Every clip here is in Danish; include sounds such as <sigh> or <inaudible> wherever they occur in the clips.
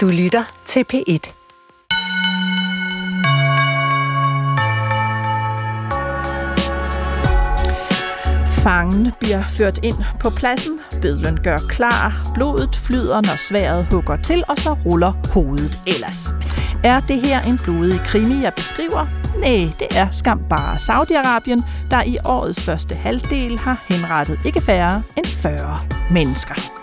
Du lytter til P1. Fangen bliver ført ind på pladsen, bødlen gør klar, blodet flyder, når sværet hugger til, og så ruller hovedet ellers. Er det her en blodig krimi, jeg beskriver? Nej, det er skam bare Saudi-Arabien, der i årets første halvdel har henrettet ikke færre end 40 mennesker.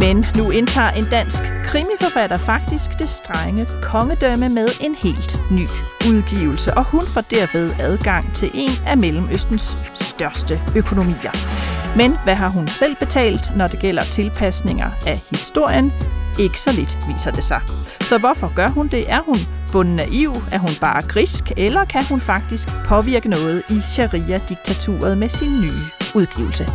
Men nu indtager en dansk krimiforfatter faktisk det strenge kongedømme med en helt ny udgivelse, og hun får derved adgang til en af Mellemøstens største økonomier. Men hvad har hun selv betalt, når det gælder tilpasninger af historien? Ikke så lidt, viser det sig. Så hvorfor gør hun det? Er hun bunden naiv? Er hun bare grisk? Eller kan hun faktisk påvirke noget i sharia-diktaturet med sin nye udgivelse?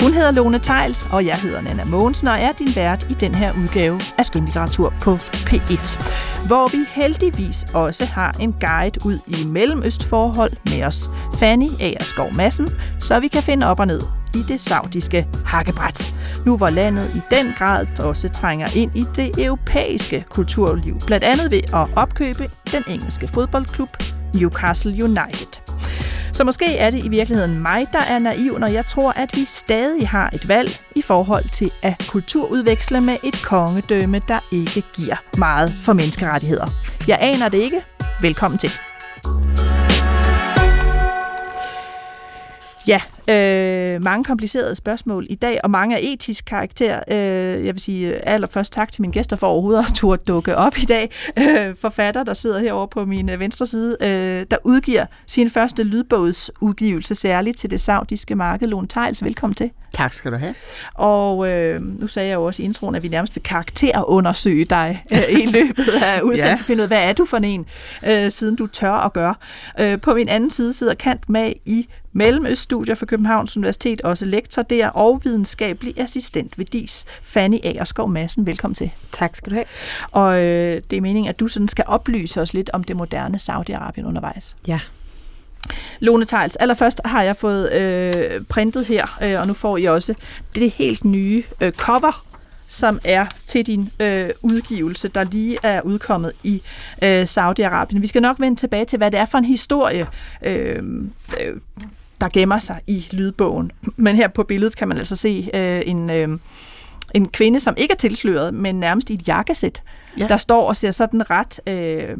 Hun hedder Lone Tejls, og jeg hedder Nana Mogensen, og er din vært i den her udgave af Skønlitteratur på P1. Hvor vi heldigvis også har en guide ud i mellemøstforhold med os, Fanny Agerskov Madsen, så vi kan finde op og ned i det saudiske hakkebræt. Nu hvor landet i den grad også trænger ind i det europæiske kulturliv, blandt andet ved at opkøbe den engelske fodboldklub Newcastle United. Så måske er det i virkeligheden mig, der er naiv, når jeg tror, at vi stadig har et valg i forhold til at kulturudveksle med et kongedømme, der ikke giver meget for menneskerettigheder. Jeg aner det ikke. Velkommen til. Ja, øh, mange komplicerede spørgsmål i dag, og mange af etisk karakter. Øh, jeg vil sige allerførst tak til mine gæster for overhovedet at turde dukke op i dag. Øh, forfatter, der sidder herovre på min øh, venstre side, øh, der udgiver sin første lydbogsudgivelse særligt til det saudiske marked. Lone Tejls, velkommen til. Tak skal du have. Og øh, nu sagde jeg jo også i introen, at vi nærmest vil karakterundersøge dig øh, i <laughs> løbet af udsendelsen. ja. Hvad er du for en, øh, siden du tør at gøre? Øh, på min anden side sidder Kant med i Mellemøststudier for Københavns Universitet, også lektor der, og videnskabelig assistent ved DIS, Fanny Agerskov Madsen. Velkommen til. Tak skal du have. Og øh, det er meningen, at du sådan skal oplyse os lidt om det moderne Saudi-Arabien undervejs. Ja. Lone Tejls, allerførst har jeg fået øh, printet her, øh, og nu får I også det helt nye øh, cover som er til din øh, udgivelse, der lige er udkommet i øh, Saudi-Arabien. Vi skal nok vende tilbage til, hvad det er for en historie, øh, øh, der gemmer sig i lydbogen. Men her på billedet kan man altså se øh, en, øh, en kvinde, som ikke er tilsløret, men nærmest i et jakkesæt, ja. der står og ser sådan ret øh,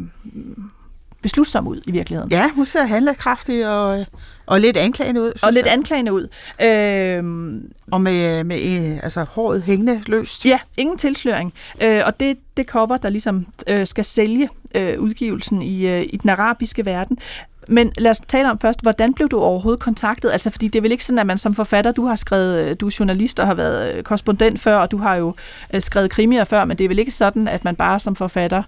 beslutsom ud i virkeligheden. Ja, hun ser handlekraftig og, og lidt anklagende ud. Og lidt anklagende ud. Øh, og med, med øh, altså, håret hængende løst. Ja, ingen tilsløring. Øh, og det, det cover, der ligesom øh, skal sælge øh, udgivelsen i, øh, i den arabiske verden, men lad os tale om først, hvordan blev du overhovedet kontaktet? Altså, fordi det er vel ikke sådan, at man som forfatter, du har skrevet, øh, du er journalist og har været øh, korrespondent før, og du har jo øh, skrevet krimier før, men det er vel ikke sådan, at man bare som forfatter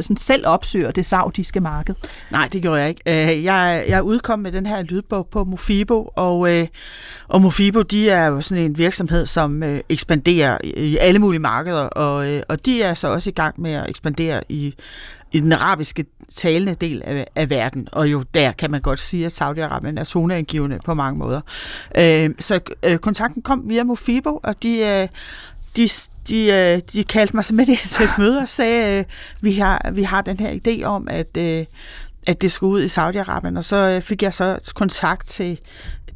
sådan selv opsøger det saudiske marked? Nej, det gjorde jeg ikke. Jeg, jeg udkom med den her lydbog på Mofibo, og, og Mofibo, de er jo sådan en virksomhed, som ekspanderer i alle mulige markeder, og, og de er så også i gang med at ekspandere i i den arabiske talende del af, af verden, og jo der kan man godt sige, at Saudi-Arabien er zoneangivende på mange måder. Øh, så øh, kontakten kom via Mofibo, og de, øh, de, de, øh, de kaldte mig simpelthen til et møde og sagde, øh, vi, har, vi har den her idé om, at, øh, at det skulle ud i Saudi-Arabien, og så øh, fik jeg så kontakt til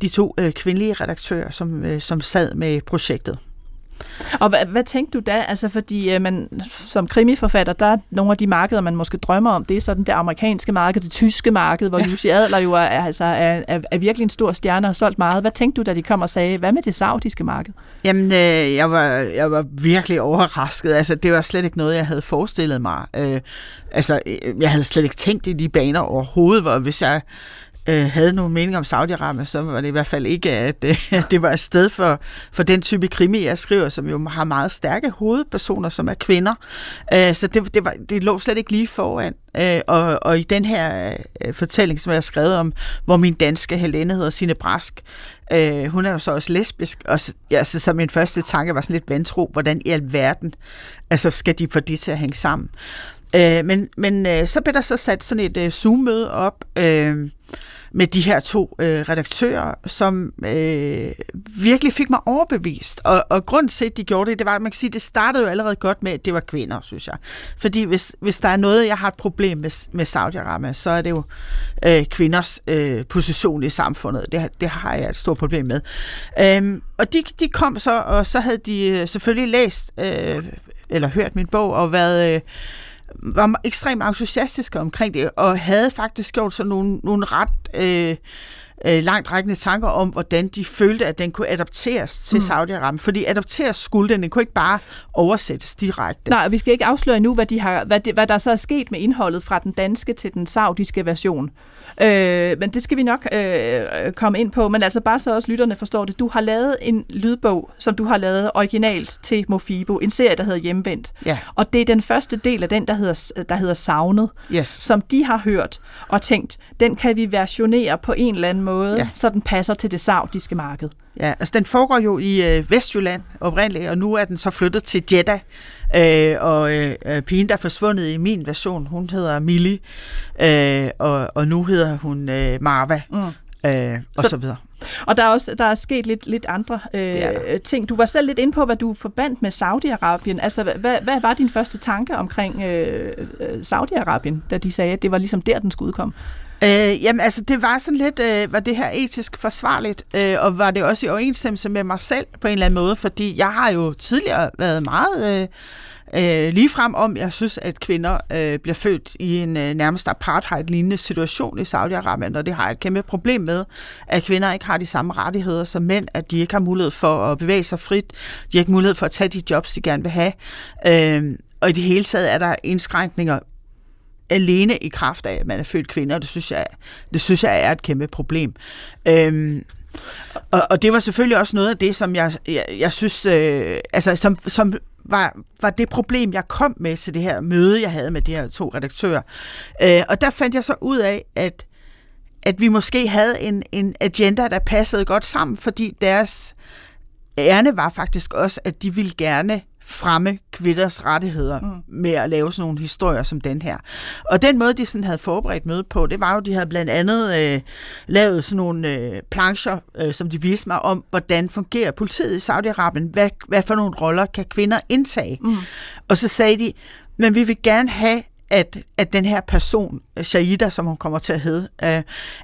de to øh, kvindelige redaktører, som, øh, som sad med projektet. Og hvad, hvad tænkte du da? Altså fordi øh, man, som krimiforfatter, der er nogle af de markeder, man måske drømmer om, det er sådan det amerikanske marked, det tyske marked, hvor Jussi Adler jo er, altså, er, er, er virkelig en stor stjerne og har solgt meget. Hvad tænkte du, da de kom og sagde, hvad med det saudiske marked? Jamen, øh, jeg, var, jeg var virkelig overrasket. Altså, det var slet ikke noget, jeg havde forestillet mig. Øh, altså, jeg havde slet ikke tænkt i de baner overhovedet, hvor hvis jeg øh, havde nogen mening om Saudi-Arabien, så var det i hvert fald ikke, at, øh, <laughs> at det var et sted for, for den type krimi, jeg skriver, som jo har meget stærke hovedpersoner, som er kvinder. Øh, så det, det, var, det lå slet ikke lige foran. Øh, og, og i den her øh, fortælling, som jeg har skrevet om, hvor min danske Helene hedder Sine Brask, øh, hun er jo så også lesbisk, og ja, så, så min første tanke var sådan lidt vantro, hvordan i alverden altså, skal de få det til at hænge sammen? Øh, men men øh, så blev der så sat sådan et øh, Zoom-møde op øh, med de her to øh, redaktører, som øh, virkelig fik mig overbevist. Og, og grund til, at de gjorde det, det var, at man kan sige, det startede jo allerede godt med, at det var kvinder, synes jeg. Fordi hvis, hvis der er noget, jeg har et problem med, med Saudi-Arabien, så er det jo øh, kvinders øh, position i samfundet. Det, det har jeg et stort problem med. Øhm, og de, de kom så, og så havde de øh, selvfølgelig læst øh, eller hørt min bog og været... Øh, var ekstremt entusiastiske omkring det, og havde faktisk gjort sådan nogle, nogle ret øh, øh, langt rækkende tanker om, hvordan de følte, at den kunne adapteres til mm. Saudi-Arabien. Fordi adapteres skulle den, den kunne ikke bare oversættes direkte. Nej, vi skal ikke afsløre nu, hvad, de har, hvad, de, hvad der så er sket med indholdet fra den danske til den saudiske version. Øh, men det skal vi nok øh, komme ind på. Men altså bare så også lytterne forstår det. Du har lavet en lydbog, som du har lavet originalt til Mofibo. En serie, der hedder Hjemvendt. Ja. Og det er den første del af den, der hedder, der hedder Savnet. Yes. Som de har hørt og tænkt, den kan vi versionere på en eller anden måde, ja. så den passer til det saudiske marked. Ja, altså den foregår jo i øh, Vestjylland oprindeligt, og nu er den så flyttet til Jeddah. Øh, og øh, øh, pigen, der er forsvundet i min version, hun hedder Millie, øh, og, og nu hedder hun øh, Marva, mm. øh, og så, så videre. Og der er også der er sket lidt, lidt andre øh, ting. Du var selv lidt inde på, hvad du forbandt med Saudi-Arabien. Altså, hvad, hvad var din første tanke omkring øh, øh, Saudi-Arabien, da de sagde, at det var ligesom der, den skulle udkomme? Øh, jamen altså, det var sådan lidt, øh, var det her etisk forsvarligt, øh, og var det også i overensstemmelse med mig selv på en eller anden måde, fordi jeg har jo tidligere været meget... Øh, øh, ligefrem om, jeg synes, at kvinder øh, bliver født i en øh, nærmest apartheid-lignende situation i Saudi-Arabien, og det har jeg et kæmpe problem med, at kvinder ikke har de samme rettigheder som mænd, at de ikke har mulighed for at bevæge sig frit, de har ikke mulighed for at tage de jobs, de gerne vil have. Øh, og i det hele taget er der indskrænkninger alene i kraft af, at man er født kvinde, og det synes jeg, det synes jeg er et kæmpe problem. Øhm, og, og det var selvfølgelig også noget af det, som jeg, jeg, jeg synes, øh, altså som, som var, var det problem, jeg kom med til det her møde, jeg havde med de her to redaktører. Øh, og der fandt jeg så ud af, at, at vi måske havde en, en agenda, der passede godt sammen, fordi deres ærne var faktisk også, at de ville gerne fremme kvinders rettigheder mm. med at lave sådan nogle historier som den her. Og den måde, de sådan havde forberedt møde på, det var jo, de havde blandt andet øh, lavet sådan nogle øh, plancher, øh, som de viste mig om, hvordan fungerer politiet i Saudi-Arabien, hvad, hvad for nogle roller kan kvinder indtage. Mm. Og så sagde de, men vi vil gerne have, at, at den her person, Shaida, som hun kommer til at hedde, øh,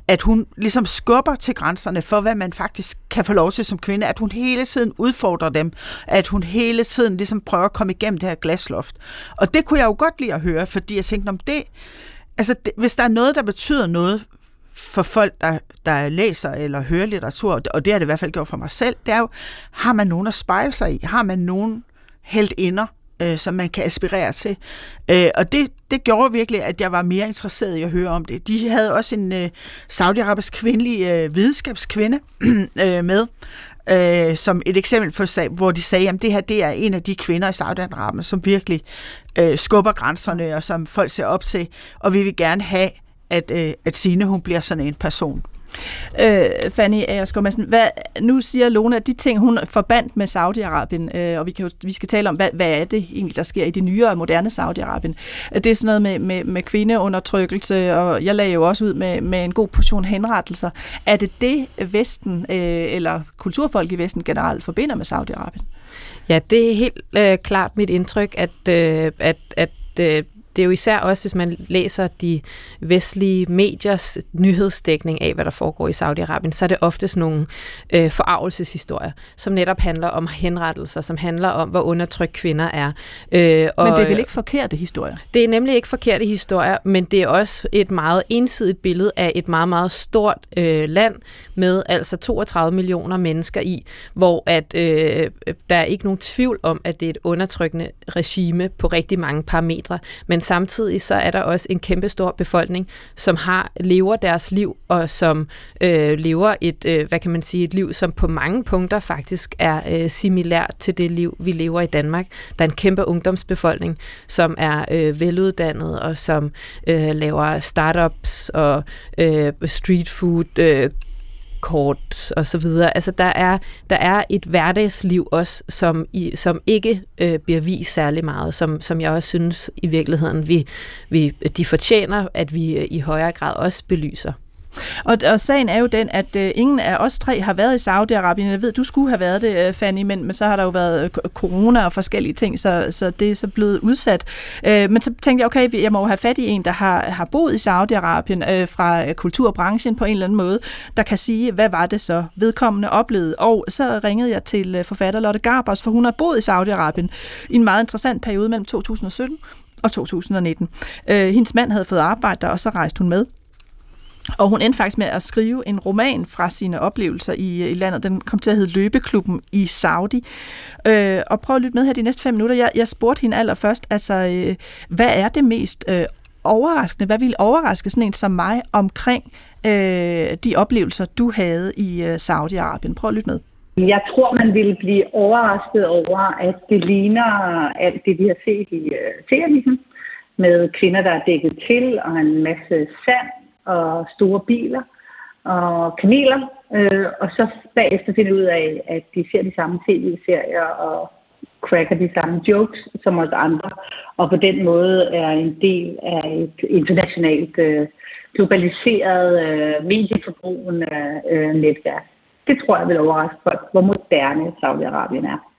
at hun ligesom skubber til grænserne for, hvad man faktisk kan få lov til som kvinde, at hun hele tiden udfordrer dem, at hun hele tiden ligesom prøver at komme igennem det her glasloft. Og det kunne jeg jo godt lide at høre, fordi jeg tænkte, om det, altså det, hvis der er noget, der betyder noget for folk, der, der læser eller hører litteratur, og det har det i hvert fald gjort for mig selv, det er jo, har man nogen at spejle sig i? Har man nogen helt inder, øh, som man kan aspirere til. Øh, og det, det gjorde virkelig, at jeg var mere interesseret i at høre om det. De havde også en øh, saudiarabisk kvindelig øh, videnskabskvinde <clears throat> øh, med, øh, som et eksempel for, hvor de sagde, at det her det er en af de kvinder i Saudi-Arabien, som virkelig øh, skubber grænserne, og som folk ser op til, og vi vil gerne have, at, øh, at Signe hun bliver sådan en person. Øh, Fanny Agerskov Madsen, hvad, nu siger Lone, at de ting, hun forbandt med Saudi-Arabien, øh, og vi, kan jo, vi skal tale om, hvad, hvad er det egentlig, der sker i det nyere og moderne Saudi-Arabien. Øh, det er sådan noget med, med, med kvindeundertrykkelse, og jeg lagde jo også ud med, med en god portion henrettelser. Er det det, Vesten, øh, eller kulturfolk i Vesten generelt, forbinder med Saudi-Arabien? Ja, det er helt øh, klart mit indtryk, at, øh, at, at øh, det er jo især også, hvis man læser de vestlige mediers nyhedsdækning af, hvad der foregår i Saudi-Arabien, så er det ofte sådan nogle øh, forarvelseshistorier, som netop handler om henrettelser, som handler om, hvor undertrykt kvinder er. Øh, og, men det er vel ikke forkerte historier? Det er nemlig ikke forkerte historier, men det er også et meget ensidigt billede af et meget, meget stort øh, land med altså 32 millioner mennesker i, hvor at øh, der er ikke nogen tvivl om, at det er et undertrykkende regime på rigtig mange parametre, men samtidig så er der også en kæmpe stor befolkning, som har lever deres liv, og som øh, lever et, øh, hvad kan man sige, et liv, som på mange punkter faktisk er øh, similært til det liv, vi lever i Danmark. Der er en kæmpe ungdomsbefolkning, som er øh, veluddannet, og som øh, laver startups og øh, street food, øh, kort og så videre. Altså der er, der er et hverdagsliv også, som, i, som ikke øh, bliver vist særlig meget, som, som jeg også synes i virkeligheden, vi, vi, de fortjener, at vi øh, i højere grad også belyser. Og, og sagen er jo den, at øh, ingen af os tre har været i Saudi-Arabien. Jeg ved, du skulle have været det, øh, Fanny, men, men så har der jo været øh, corona og forskellige ting, så, så det er så blevet udsat. Øh, men så tænkte jeg, okay, jeg må have fat i en, der har, har boet i Saudi-Arabien øh, fra øh, kulturbranchen på en eller anden måde, der kan sige, hvad var det så vedkommende oplevede. Og så ringede jeg til øh, forfatter Lotte Garbers, for hun har boet i Saudi-Arabien i en meget interessant periode mellem 2017 og 2019. Øh, hendes mand havde fået arbejde der, og så rejste hun med. Og hun endte faktisk med at skrive en roman fra sine oplevelser i, i landet. Den kom til at hedde Løbeklubben i Saudi. Øh, og prøv at lytte med her de næste fem minutter. Jeg, jeg spurgte hende allerførst, altså, øh, hvad er det mest øh, overraskende? Hvad ville overraske sådan en som mig omkring øh, de oplevelser, du havde i øh, Saudi-Arabien? Prøv at lytte med. Jeg tror, man ville blive overrasket over, at det ligner alt det, vi har set i øh, serien ligesom, med kvinder, der er dækket til, og en masse sand og store biler og kaniler. øh, og så bagefter finde ud af, at de ser de samme tv-serier og cracker de samme jokes som os andre, og på den måde er en del af et internationalt øh, globaliseret øh, medieforbrugende øh, netværk. Det tror jeg vil overraske folk, hvor moderne Saudi-Arabien er.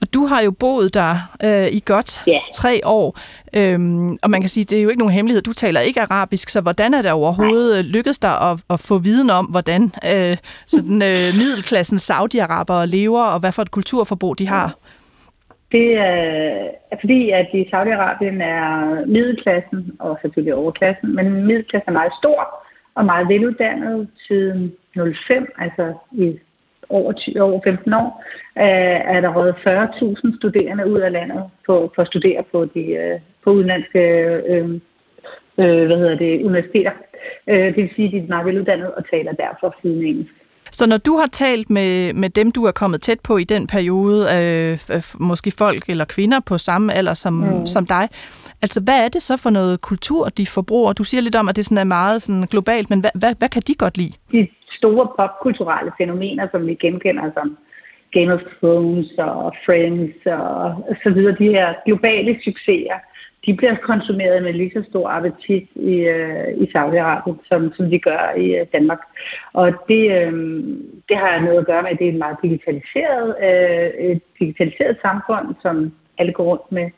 Og du har jo boet der øh, i godt yeah. tre år, øhm, og man kan sige, det er jo ikke nogen hemmelighed, du taler ikke arabisk, så hvordan er det overhovedet Nej. lykkedes dig at, at få viden om, hvordan øh, sådan, øh, middelklassen Saudi-Arabere lever, og hvad for et kulturforbrug de har? Det er fordi, at i Saudi-Arabien er middelklassen, og selvfølgelig overklassen, men middelklassen er meget stor og meget veluddannet siden 05, altså i over, 10, over 15 år, øh, er der røget 40.000 studerende ud af landet på, for at studere på de øh, på udenlandske øh, øh, hvad hedder det, universiteter. Øh, det vil sige, at de er meget veluddannede og taler derfor flydende engelsk. Så når du har talt med, med dem, du er kommet tæt på i den periode, øh, måske folk eller kvinder på samme alder som, mm. som dig, altså hvad er det så for noget kultur, de forbruger? Du siger lidt om, at det sådan er meget sådan globalt, men hvad, hvad, hvad kan de godt lide? De store popkulturelle fænomener, som vi genkender som Game of Thrones og Friends og så videre, de her globale succeser, de bliver konsumeret med lige så stor appetit i, øh, i Saudi-Arabien, som, som de gør i øh, Danmark. Og det, øh, det har noget at gøre med, at det er et meget digitaliseret, øh, et digitaliseret samfund, som alle går rundt med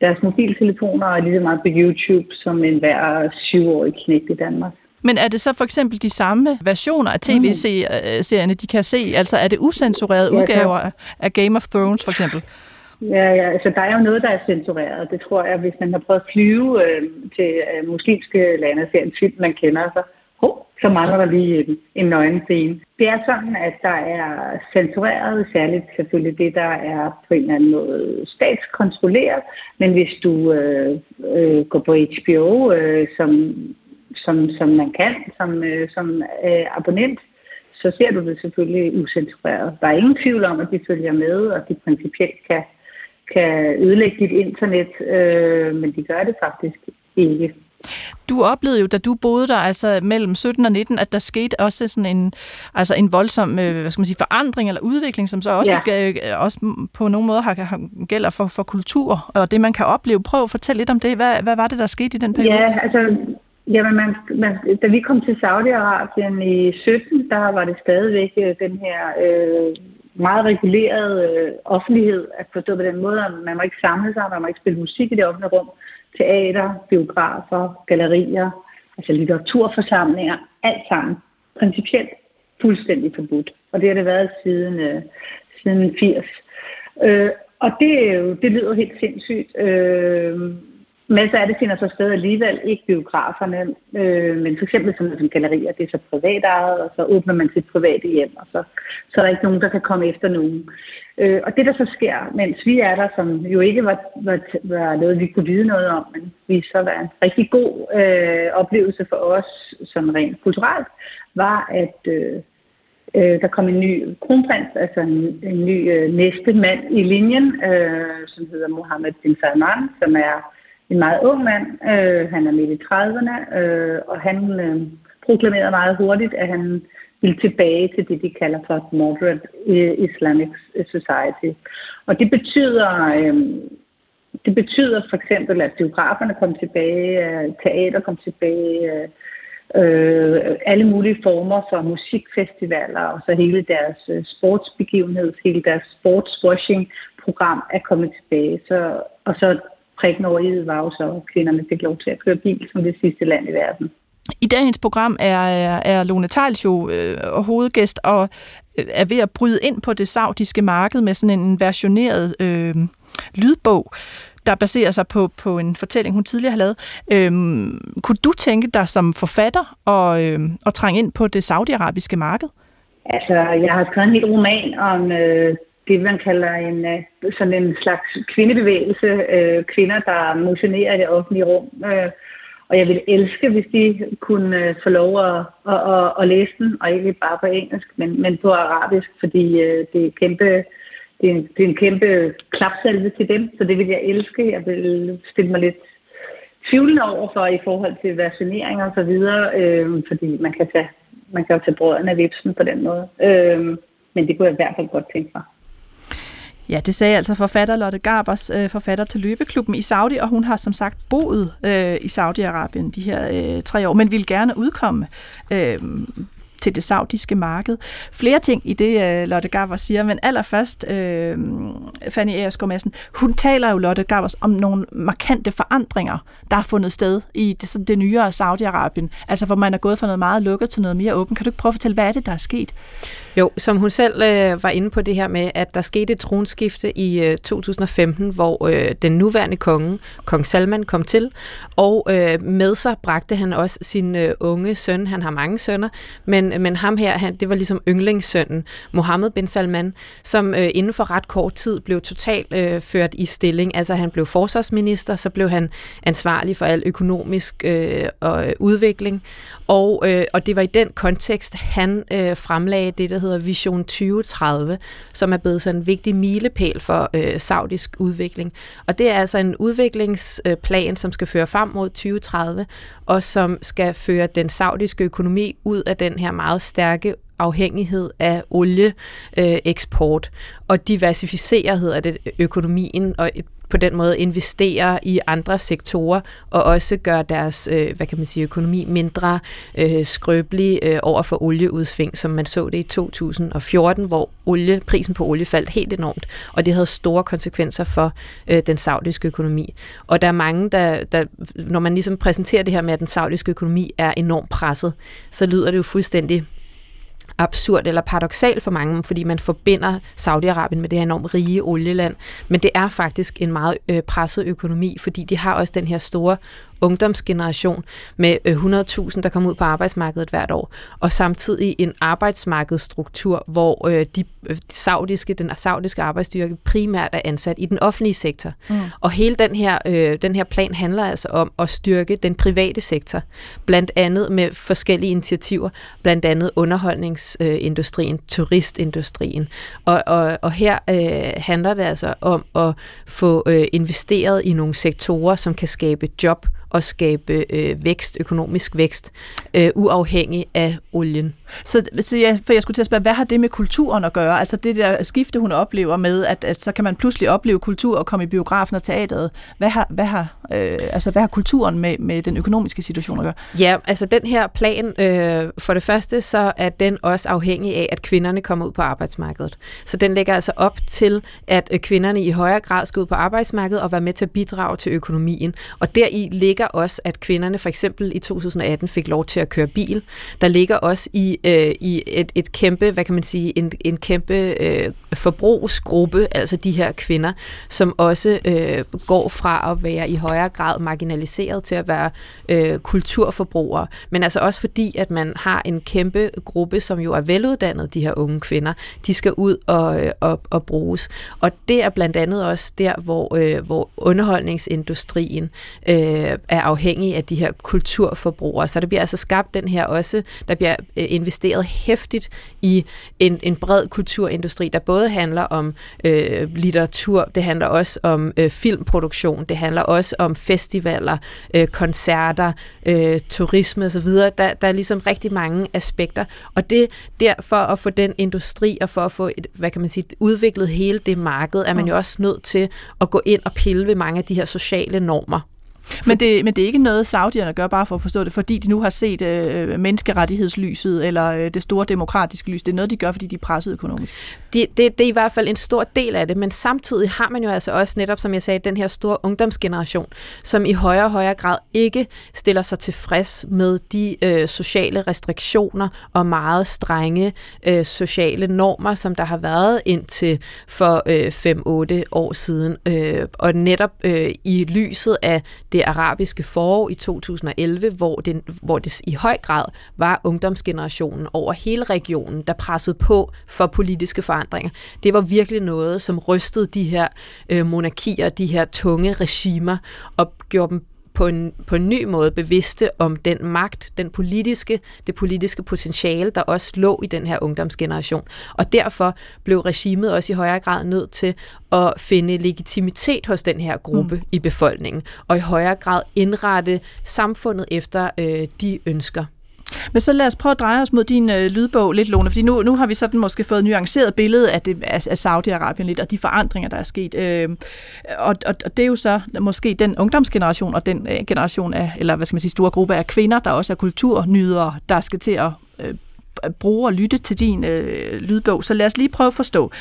deres mobiltelefoner og lige så meget på YouTube som en hver syvårig knægt i Danmark. Men er det så for eksempel de samme versioner af tv-serierne, de kan se? Altså er det usensurerede udgaver af Game of Thrones for eksempel? Ja, ja, altså der er jo noget, der er censureret. Det tror jeg, hvis man har prøvet at flyve øh, til øh, muslimske lande og ser en film, man kender, så, oh, så mangler der lige en, en nøgen scene. Det er sådan, at der er censureret, særligt selvfølgelig det, der er på en eller anden måde statskontrolleret. Men hvis du øh, øh, går på HBO, øh, som, som, som man kan, som, øh, som øh, abonnent, så ser du det selvfølgelig usensureret. Der er ingen tvivl om, at de følger med, og de principielt kan kan ødelægge dit internet, øh, men de gør det faktisk ikke. Du oplevede jo, da du boede der, altså mellem 17 og 19, at der skete også sådan en, altså en voldsom øh, hvad skal man sige, forandring eller udvikling, som så også, ja. også på nogle måder har, har, gælder for, for kultur og det, man kan opleve. Prøv at fortælle lidt om det. Hvad, hvad var det, der skete i den periode? Ja, altså Jamen, man, man, da vi kom til Saudi-Arabien i 17, der var det stadigvæk øh, den her øh, meget reguleret øh, offentlighed, at forstå på den måde, at man må ikke samle sig, man må ikke spille musik i det offentlige rum, teater, biografer, gallerier, altså litteraturforsamlinger, alt sammen principielt fuldstændig forbudt. Og det har det været siden, øh, siden 80. Øh, og det, øh, det lyder helt sindssygt. Øh, men så er det finder så sted alligevel, ikke biograferne, øh, men for eksempel sådan som gallerier, det er så privat ejet, og så åbner man sit private hjem, og så, så er der ikke nogen, der kan komme efter nogen. Øh, og det, der så sker, mens vi er der, som jo ikke var, var, var noget, vi kunne vide noget om, men vi så var en rigtig god øh, oplevelse for os, som rent kulturelt, var, at øh, øh, der kom en ny kronprins, altså en, en ny øh, næste mand i linjen, øh, som hedder Mohammed bin Salman, som er en meget ung mand. Øh, han er midt i 30'erne, øh, og han øh, proklamerede meget hurtigt, at han ville tilbage til det, de kalder for moderate øh, Islamic society. Og det betyder, øh, det betyder for eksempel, at biograferne kom tilbage, teater kom tilbage, øh, øh, alle mulige former for musikfestivaler, og så hele deres øh, sportsbegivenhed, hele deres sportswashing-program er kommet tilbage. Så, og så prikken over i var jo så, at kvinderne fik lov til at køre bil som det sidste land i verden. I dagens program er, er Lone Tejls jo øh, hovedgæst og øh, er ved at bryde ind på det saudiske marked med sådan en versioneret øh, lydbog, der baserer sig på, på en fortælling, hun tidligere har lavet. Øhm, kunne du tænke dig som forfatter at, øh, at trænge ind på det saudiarabiske marked? Altså, jeg har skrevet en hel roman om øh, det, man kalder en, øh, sådan en slags kvindebevægelse. Øh, kvinder, der motionerer i det offentlige rum. Øh, og jeg ville elske, hvis de kunne øh, få lov at, at, at, at læse den, og ikke bare på engelsk, men, men på arabisk, fordi øh, det er kæmpe det er, en, det er en kæmpe klapsalve til dem, så det vil jeg elske. Jeg vil stille mig lidt tvivlende over for i forhold til versionering og så videre, øh, fordi man kan, tage, man kan jo tage brødene af vipsen på den måde. Øh, men det kunne jeg i hvert fald godt tænke mig. Ja, det sagde altså forfatter Lotte Garbers, øh, forfatter til Løbeklubben i Saudi, og hun har som sagt boet øh, i Saudi-Arabien de her øh, tre år, men vil gerne udkomme øh, til det saudiske marked. Flere ting i det, øh, Lotte Gavers siger, men allerførst, øh, Fanny Eresgaard Madsen, hun taler jo, Lotte Gavers, om nogle markante forandringer, der har fundet sted i det, det nyere Saudi-Arabien. Altså, hvor man er gået fra noget meget lukket til noget mere åbent. Kan du ikke prøve at fortælle, hvad er det, der er sket? Jo, som hun selv øh, var inde på det her med, at der skete et tronskifte i øh, 2015, hvor øh, den nuværende konge, kong Salman, kom til, og øh, med sig bragte han også sin øh, unge søn, han har mange sønner, men, men ham her, han, det var ligesom yndlingssønnen, Mohammed bin Salman, som øh, inden for ret kort tid blev totalt øh, ført i stilling. Altså han blev forsvarsminister, så blev han ansvarlig for al økonomisk øh, og, øh, udvikling, og, øh, og det var i den kontekst, han øh, fremlagde det, der hedder Vision 2030, som er blevet sådan en vigtig milepæl for øh, saudisk udvikling. Og det er altså en udviklingsplan, som skal føre frem mod 2030, og som skal føre den saudiske økonomi ud af den her meget stærke afhængighed af olieeksport øh, og diversificere hedder det økonomien og på den måde investere i andre sektorer og også gøre deres øh, hvad kan man sige, økonomi mindre øh, skrøbelig øh, over for olieudsving, som man så det i 2014, hvor olie, prisen på olie faldt helt enormt, og det havde store konsekvenser for øh, den saudiske økonomi. Og der er mange, der, der, når man ligesom præsenterer det her med, at den saudiske økonomi er enormt presset, så lyder det jo fuldstændig absurd eller paradoxal for mange, fordi man forbinder Saudi-Arabien med det her enormt rige olieland. Men det er faktisk en meget øh, presset økonomi, fordi de har også den her store ungdomsgeneration med 100.000, øh, der kommer ud på arbejdsmarkedet hvert år, og samtidig en arbejdsmarkedsstruktur, hvor øh, de, øh, de saudiske, den saudiske arbejdsstyrke primært er ansat i den offentlige sektor. Mm. Og hele den her, øh, den her plan handler altså om at styrke den private sektor, blandt andet med forskellige initiativer, blandt andet underholdningsindustrien, turistindustrien. Og, og, og her øh, handler det altså om at få øh, investeret i nogle sektorer, som kan skabe job at skabe øh, vækst, økonomisk vækst, øh, uafhængig af olien. Så, så ja, for jeg skulle til at spørge, hvad har det med kulturen at gøre? Altså det der skifte, hun oplever med, at, at så kan man pludselig opleve kultur og komme i biografen og teateret. Hvad har, hvad har, øh, altså, hvad har kulturen med, med den økonomiske situation at gøre? Ja, altså den her plan, øh, for det første, så er den også afhængig af, at kvinderne kommer ud på arbejdsmarkedet. Så den lægger altså op til, at øh, kvinderne i højere grad skal ud på arbejdsmarkedet og være med til at bidrage til økonomien. Og deri ligger også, at kvinderne for eksempel i 2018 fik lov til at køre bil. Der ligger også i øh, i et, et kæmpe, hvad kan man sige, en, en kæmpe øh, forbrugsgruppe, altså de her kvinder, som også øh, går fra at være i højere grad marginaliseret til at være øh, kulturforbrugere, men altså også fordi, at man har en kæmpe gruppe, som jo er veluddannet, de her unge kvinder, de skal ud og, øh, og, og bruges. Og det er blandt andet også der, hvor, øh, hvor underholdningsindustrien øh, er afhængige af de her kulturforbrugere. Så der bliver altså skabt den her også, der bliver øh, investeret hæftigt i en, en bred kulturindustri, der både handler om øh, litteratur, det handler også om øh, filmproduktion, det handler også om festivaler, øh, koncerter, øh, turisme osv. Der, der er ligesom rigtig mange aspekter, og det derfor at få den industri og for at få et, hvad kan man sige, udviklet hele det marked, er man jo også nødt til at gå ind og pille ved mange af de her sociale normer. Men det, men det er ikke noget, saudierne gør bare for at forstå det, fordi de nu har set øh, menneskerettighedslyset eller øh, det store demokratiske lys. Det er noget, de gør, fordi de er presset økonomisk. Det, det, det er i hvert fald en stor del af det, men samtidig har man jo altså også netop, som jeg sagde, den her store ungdomsgeneration, som i højere og højere grad ikke stiller sig tilfreds med de øh, sociale restriktioner og meget strenge øh, sociale normer, som der har været indtil for øh, 5-8 år siden. Øh, og netop øh, i lyset af det arabiske forår i 2011, hvor det, hvor det i høj grad var ungdomsgenerationen over hele regionen, der pressede på for politiske forandringer. Det var virkelig noget, som rystede de her øh, monarkier, de her tunge regimer, og gjorde dem på en, på en ny måde bevidste om den magt, den politiske, det politiske potentiale, der også lå i den her ungdomsgeneration. Og derfor blev regimet også i højere grad nødt til at finde legitimitet hos den her gruppe mm. i befolkningen, og i højere grad indrette samfundet efter øh, de ønsker. Men så lad os prøve at dreje os mod din øh, lydbog lidt, Lone, fordi nu, nu har vi sådan måske fået nuanceret billede af, det, af, af Saudi-Arabien lidt, og de forandringer, der er sket. Øh, og, og, og det er jo så måske den ungdomsgeneration, og den øh, generation af, eller hvad skal man sige, store gruppe af kvinder, der også er kulturnydere, der skal til at øh, bruge og lytte til din øh, lydbog. Så lad os lige prøve at forstå.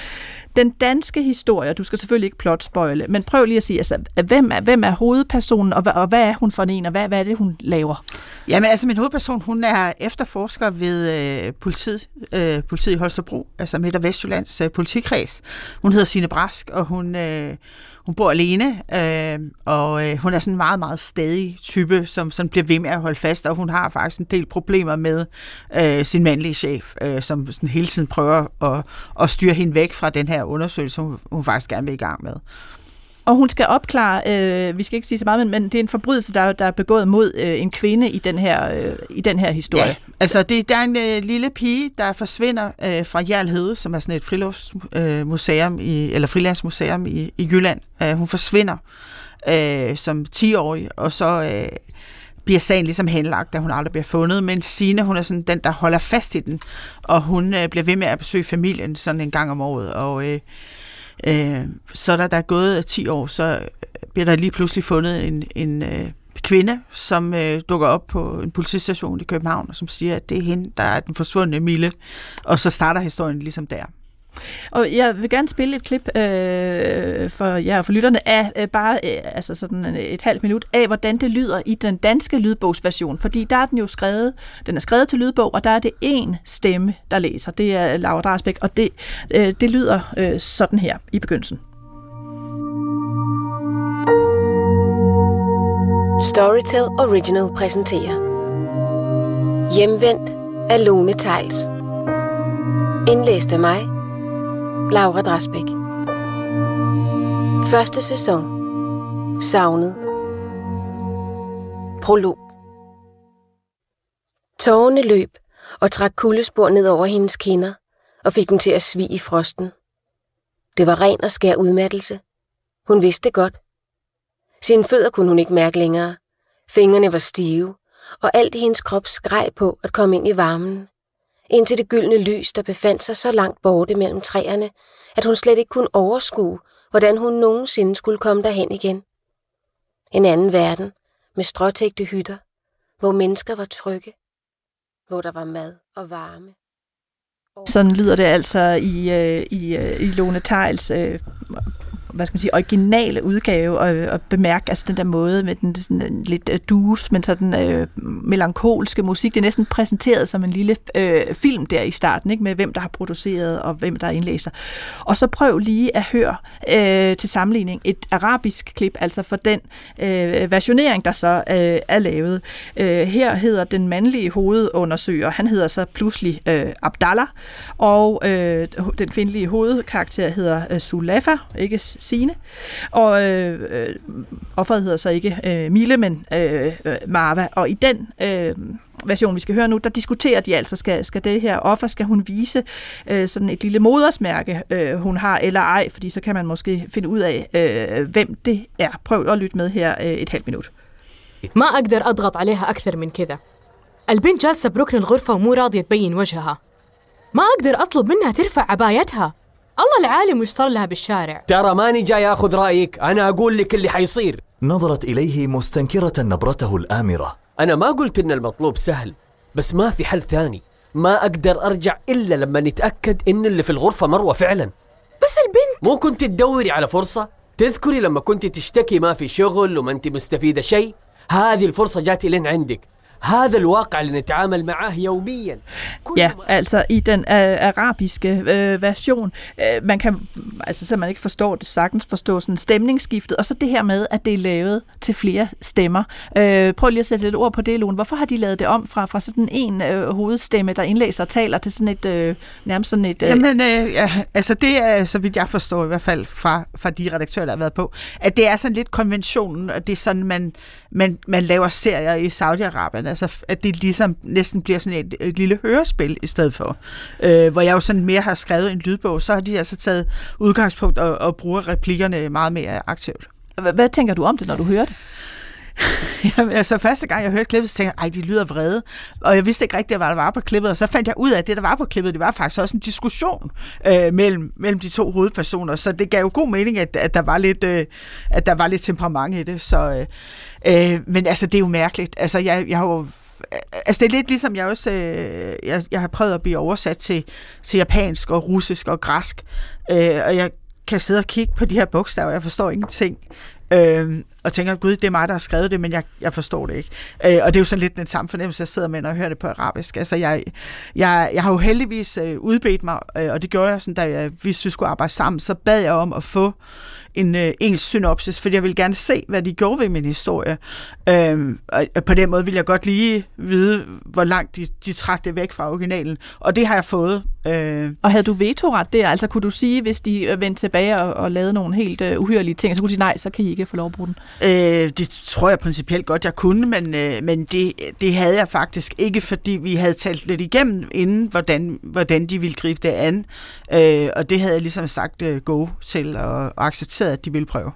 Den danske historie, du skal selvfølgelig ikke plotspoile, men prøv lige at sige, altså, hvem, er, hvem er hovedpersonen, og, og hvad er hun for en, og hvad, hvad er det, hun laver? Jamen altså, min hovedperson, hun er efterforsker ved øh, politiet, øh, politiet i Holstebro, altså Midt- og Vestjyllands øh, politikreds. Hun hedder Sine Brask, og hun... Øh, hun bor alene, øh, og øh, hun er sådan en meget, meget stadig type, som sådan bliver ved med at holde fast, og hun har faktisk en del problemer med øh, sin mandlige chef, øh, som sådan hele tiden prøver at, at styre hende væk fra den her undersøgelse, hun, hun faktisk gerne vil i gang med. Og hun skal opklare, øh, vi skal ikke sige så meget, men, men det er en forbrydelse, der, der er begået mod øh, en kvinde i den her, øh, i den her historie. Ja, altså det, der er en øh, lille pige, der forsvinder øh, fra Hjerlhede, som er sådan et friluftsmuseum, øh, i, eller frilandsmuseum i, i Jylland. Øh, hun forsvinder øh, som 10-årig, og så øh, bliver sagen ligesom henlagt, da hun aldrig bliver fundet. Men Sine, hun er sådan den, der holder fast i den, og hun øh, bliver ved med at besøge familien sådan en gang om året, og... Øh, Øh, så da der er gået 10 år, så bliver der lige pludselig fundet en, en øh, kvinde, som øh, dukker op på en politistation i København, og som siger, at det er hende, der er den forsvundne Mille. Og så starter historien ligesom der. Og jeg vil gerne spille et klip øh, for jer og for lytterne af øh, bare øh, altså sådan et halvt minut af, hvordan det lyder i den danske lydbogsversion. Fordi der er den jo skrevet, den er skrevet til lydbog, og der er det én stemme, der læser. Det er Laura Drasbæk, og det, øh, det lyder øh, sådan her i begyndelsen. Storytel Original præsenterer Hjemvendt af Lone Tejls Indlæst af mig, Laura Drasbæk. Første sæson. Savnet. Prolog. Tårerne løb og trak kuldespor ned over hendes kinder og fik dem til at svige i frosten. Det var ren og skær udmattelse. Hun vidste det godt. Sine fødder kunne hun ikke mærke længere. Fingrene var stive, og alt i hendes krop skreg på at komme ind i varmen ind til det gyldne lys, der befandt sig så langt borte mellem træerne, at hun slet ikke kunne overskue, hvordan hun nogensinde skulle komme derhen igen. En anden verden, med stråtægte hytter, hvor mennesker var trygge, hvor der var mad og varme. Sådan lyder det altså i, øh, i, øh, i Lone Tejls øh, hvad skal man sige, originale udgave og, og bemærke altså den der måde med den sådan øh, lidt øh, uh, dus, men sådan øh, melankolske musik. Det er næsten præsenteret som en lille øh, film der i starten, ikke med hvem der har produceret og hvem der indlæser. Og så prøv lige at høre øh, til sammenligning et arabisk klip, altså for den øh, versionering, der så øh, er lavet. Øh, her hedder den mandlige hovedundersøger, han hedder så pludselig øh, Abdallah, og øh, den kvindelige hovedkarakter hedder øh, Sulafa, ikke Sine. Og øh, øh, offeret hedder så ikke øh, Mille, men øh, øh, Marva. Og i den øh, version, vi skal høre nu, der diskuterer de altså, skal, skal det her offer, skal hun vise øh, sådan et lille modersmærke, øh, hun har, eller ej, fordi så kan man måske finde ud af, øh, hvem det er. Prøv at lytte med her øh, et halvt minut. ما أقدر أضغط عليها أكثر من كذا البنت جالسة بركن الغرفة ومو راضية تبين وجهها ما أقدر أطلب منها ترفع عبايتها الله العالم وش صار لها بالشارع. ترى ماني جاي آخذ رأيك. أنا أقول لك اللي حيصير. نظرت إليه مستنكرة نبرته الآمرة. أنا ما قلت إن المطلوب سهل بس ما في حل ثاني. ما أقدر أرجع إلا لما نتأكد إن اللي في الغرفة مروة فعلا. بس البنت مو كنت تدوري على فرصة؟ تذكري لما كنت تشتكي ما في شغل وما أنت مستفيدة شيء؟ هذه الفرصة جات لين عندك. هذا الواقع اللي نتعامل معاه يوميا كل Ja, ما- altså i den øh, arabiske øh, version, øh, man kan, altså så man ikke forstår det, sagtens forstå sådan stemningsskiftet, og så det her med, at det er lavet til flere stemmer. Øh, prøv lige at sætte lidt ord på det, Lone. Hvorfor har de lavet det om fra, fra sådan en øh, hovedstemme, der indlæser og taler, til sådan et, øh, nærmest sådan et... Øh, Jamen, øh, ja, altså det er, så vidt jeg forstår i hvert fald fra, fra de redaktører, der har været på, at det er sådan lidt konventionen, og det er sådan, man, man, man laver serier i Saudi-Arabien, altså at det ligesom næsten bliver sådan et, et lille hørespil i stedet for. Øh, hvor jeg jo sådan mere har skrevet en lydbog, så har de altså taget udgangspunkt og, og bruger replikkerne meget mere aktivt. hvad, tænker du om det, når du hører det? <laughs> Jamen, altså første gang jeg hørte klippet, så tænkte jeg, ej, de lyder vrede. Og jeg vidste ikke rigtigt, hvad der var på klippet, og så fandt jeg ud af, at det, der var på klippet, det var faktisk også en diskussion øh, mellem, mellem de to hovedpersoner. Så det gav jo god mening, at, at, der, var lidt, øh, at der var lidt temperament i det. Så, øh, øh, men altså, det er jo mærkeligt. Altså, jeg, jeg har jo Altså det er lidt ligesom jeg også øh, jeg, jeg har prøvet at blive oversat til, til japansk og russisk og græsk øh, og jeg kan sidde og kigge på de her bogstaver, jeg forstår ingenting. Øh, og tænker, gud, det er mig, der har skrevet det, men jeg, jeg forstår det ikke. Øh, og det er jo sådan lidt den samme fornemmelse, jeg sidder med, når jeg hører det på arabisk. Altså, jeg, jeg, jeg har jo heldigvis øh, udbedt mig, øh, og det gjorde jeg, sådan, da jeg, hvis vi skulle arbejde sammen, så bad jeg om at få en øh, engelsk synopsis, fordi jeg ville gerne se, hvad de gjorde ved min historie. Øh, og på den måde ville jeg godt lige vide, hvor langt de, de trak det væk fra originalen. Og det har jeg fået. Øh, Og havde du vetoret der? Altså kunne du sige, hvis de øh, vendte tilbage og, og lavede nogle helt øh, uhyrlige ting, så kunne de sige, nej, så kan I ikke få lov at bruge den? Øh, det tror jeg principielt godt, jeg kunne, men, øh, men det, det havde jeg faktisk ikke, fordi vi havde talt lidt igennem inden, hvordan, hvordan de ville gribe det an. Øh, og det havde jeg ligesom sagt øh, go til og, og accepteret, at de ville prøve.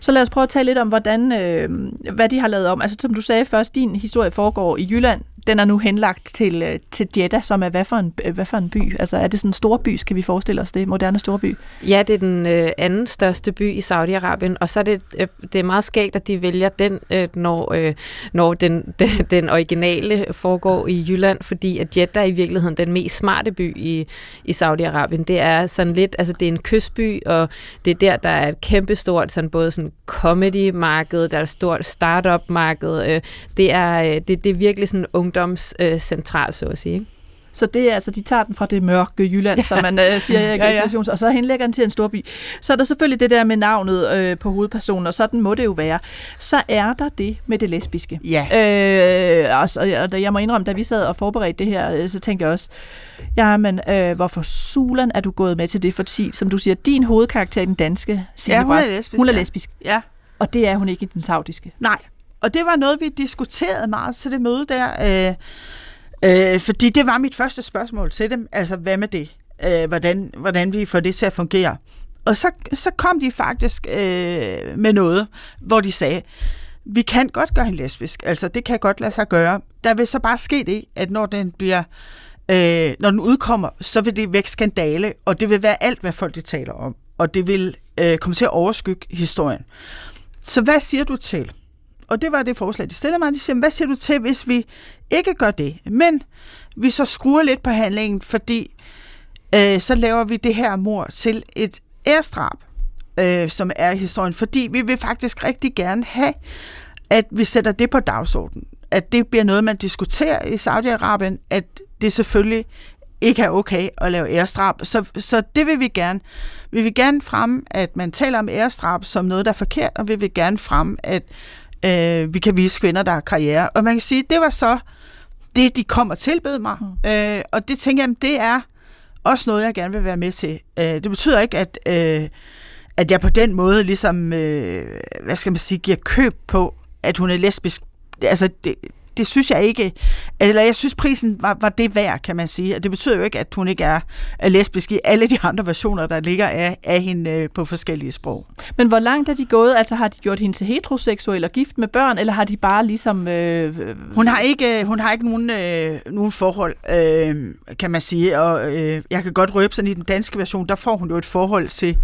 Så lad os prøve at tale lidt om, hvordan, øh, hvad de har lavet om. Altså som du sagde først, din historie foregår i Jylland. Den er nu henlagt til, øh, til Jeddah, som er hvad for, en, øh, hvad for en by? Altså er det sådan en stor by, skal vi forestille os det? Moderne storby? Ja, det er den øh, anden største by i Saudi-Arabien, og så er det, øh, det er meget skægt, at de vælger den, øh, når, øh, når den, <laughs> den, den originale foregår i Jylland, fordi at Jeddah er i virkeligheden den mest smarte by i, i Saudi-Arabien. Det er sådan lidt, altså det er en kystby, og det er der, der er et kæmpestort sådan både sådan comedy-marked, der er et stort startup-marked. Øh, det, er, øh, det, det er virkelig sådan ungdomscentral, så at sige. Ikke? Så det er altså, de tager den fra det mørke Jylland, ja. som man øh, siger i <laughs> Ja, ja. og så henlægger den til en storby. Så er der selvfølgelig det der med navnet øh, på hovedpersonen, og sådan må det jo være. Så er der det med det lesbiske. Ja. Øh, og, så, og jeg må indrømme, da vi sad og forberedte det her, øh, så tænkte jeg også, ja, men øh, hvorfor sulan er du gået med til det? For som du siger, din hovedkarakter i den danske, Signe Ja, hun er lesbisk, Hun er lesbisk, Ja. og det er hun ikke i den saudiske. Nej, og det var noget, vi diskuterede meget til det møde der, øh, øh, fordi det var mit første spørgsmål til dem, altså hvad med det? Øh, hvordan, hvordan vi får det til at fungere? Og så, så kom de faktisk øh, med noget, hvor de sagde, vi kan godt gøre hende lesbisk, altså det kan godt lade sig gøre. Der vil så bare ske det, at når den bliver øh, når den udkommer, så vil det vække skandale, og det vil være alt, hvad folk de taler om, og det vil øh, komme til at overskygge historien. Så hvad siger du til? Og det var det forslag, de stillede mig. De siger, hvad siger du til, hvis vi ikke gør det, men vi så skruer lidt på handlingen, fordi øh, så laver vi det her mor til et ærestrab, øh, som er i historien, fordi vi vil faktisk rigtig gerne have, at vi sætter det på dagsordenen. At det bliver noget, man diskuterer i Saudi-Arabien, at det selvfølgelig ikke er okay at lave ærestrab. Så, så det vil vi gerne. Vi vil gerne frem, at man taler om ærestrab som noget, der er forkert, og vi vil gerne frem, at øh, vi kan vise kvinder, der har karriere. Og man kan sige, det var så det, de kom og tilbød mig. Mm. Øh, og det tænker jeg, det er også noget, jeg gerne vil være med til. Øh, det betyder ikke, at, øh, at jeg på den måde ligesom, øh, hvad skal man sige, giver køb på, at hun er lesbisk. Altså, det, det synes jeg ikke, eller jeg synes prisen var, var det værd, kan man sige. Og det betyder jo ikke, at hun ikke er, er lesbisk i alle de andre versioner, der ligger af, af hende øh, på forskellige sprog. Men hvor langt er de gået? Altså har de gjort hende til heteroseksuel og gift med børn, eller har de bare ligesom... Øh, øh hun har ikke, hun har ikke nogen, øh, nogen forhold, øh, kan man sige. Og øh, jeg kan godt røbe sådan i den danske version, der får hun jo et forhold til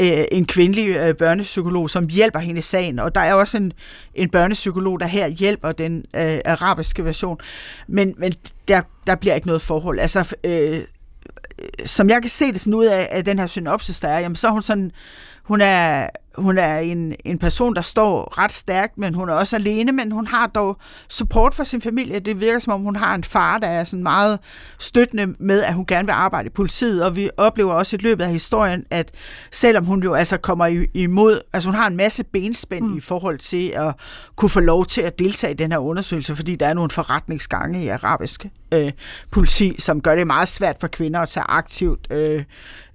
øh, en kvindelig øh, børnepsykolog, som hjælper hende i sagen. Og der er også en, en børnepsykolog, der her hjælper den øh, arabiske version. Men, men der, der bliver ikke noget forhold. Altså, øh, som jeg kan se det sådan ud af, af den her synopsis, der er, jamen, så er hun sådan, hun er, hun er en, en person, der står ret stærkt, men hun er også alene, men hun har dog support fra sin familie. Det virker som om, hun har en far, der er sådan meget støttende med, at hun gerne vil arbejde i politiet, og vi oplever også i løbet af historien, at selvom hun jo altså kommer imod, altså hun har en masse benspænd mm. i forhold til at kunne få lov til at deltage i den her undersøgelse, fordi der er nogle forretningsgange i arabisk øh, politi, som gør det meget svært for kvinder at tage aktivt øh,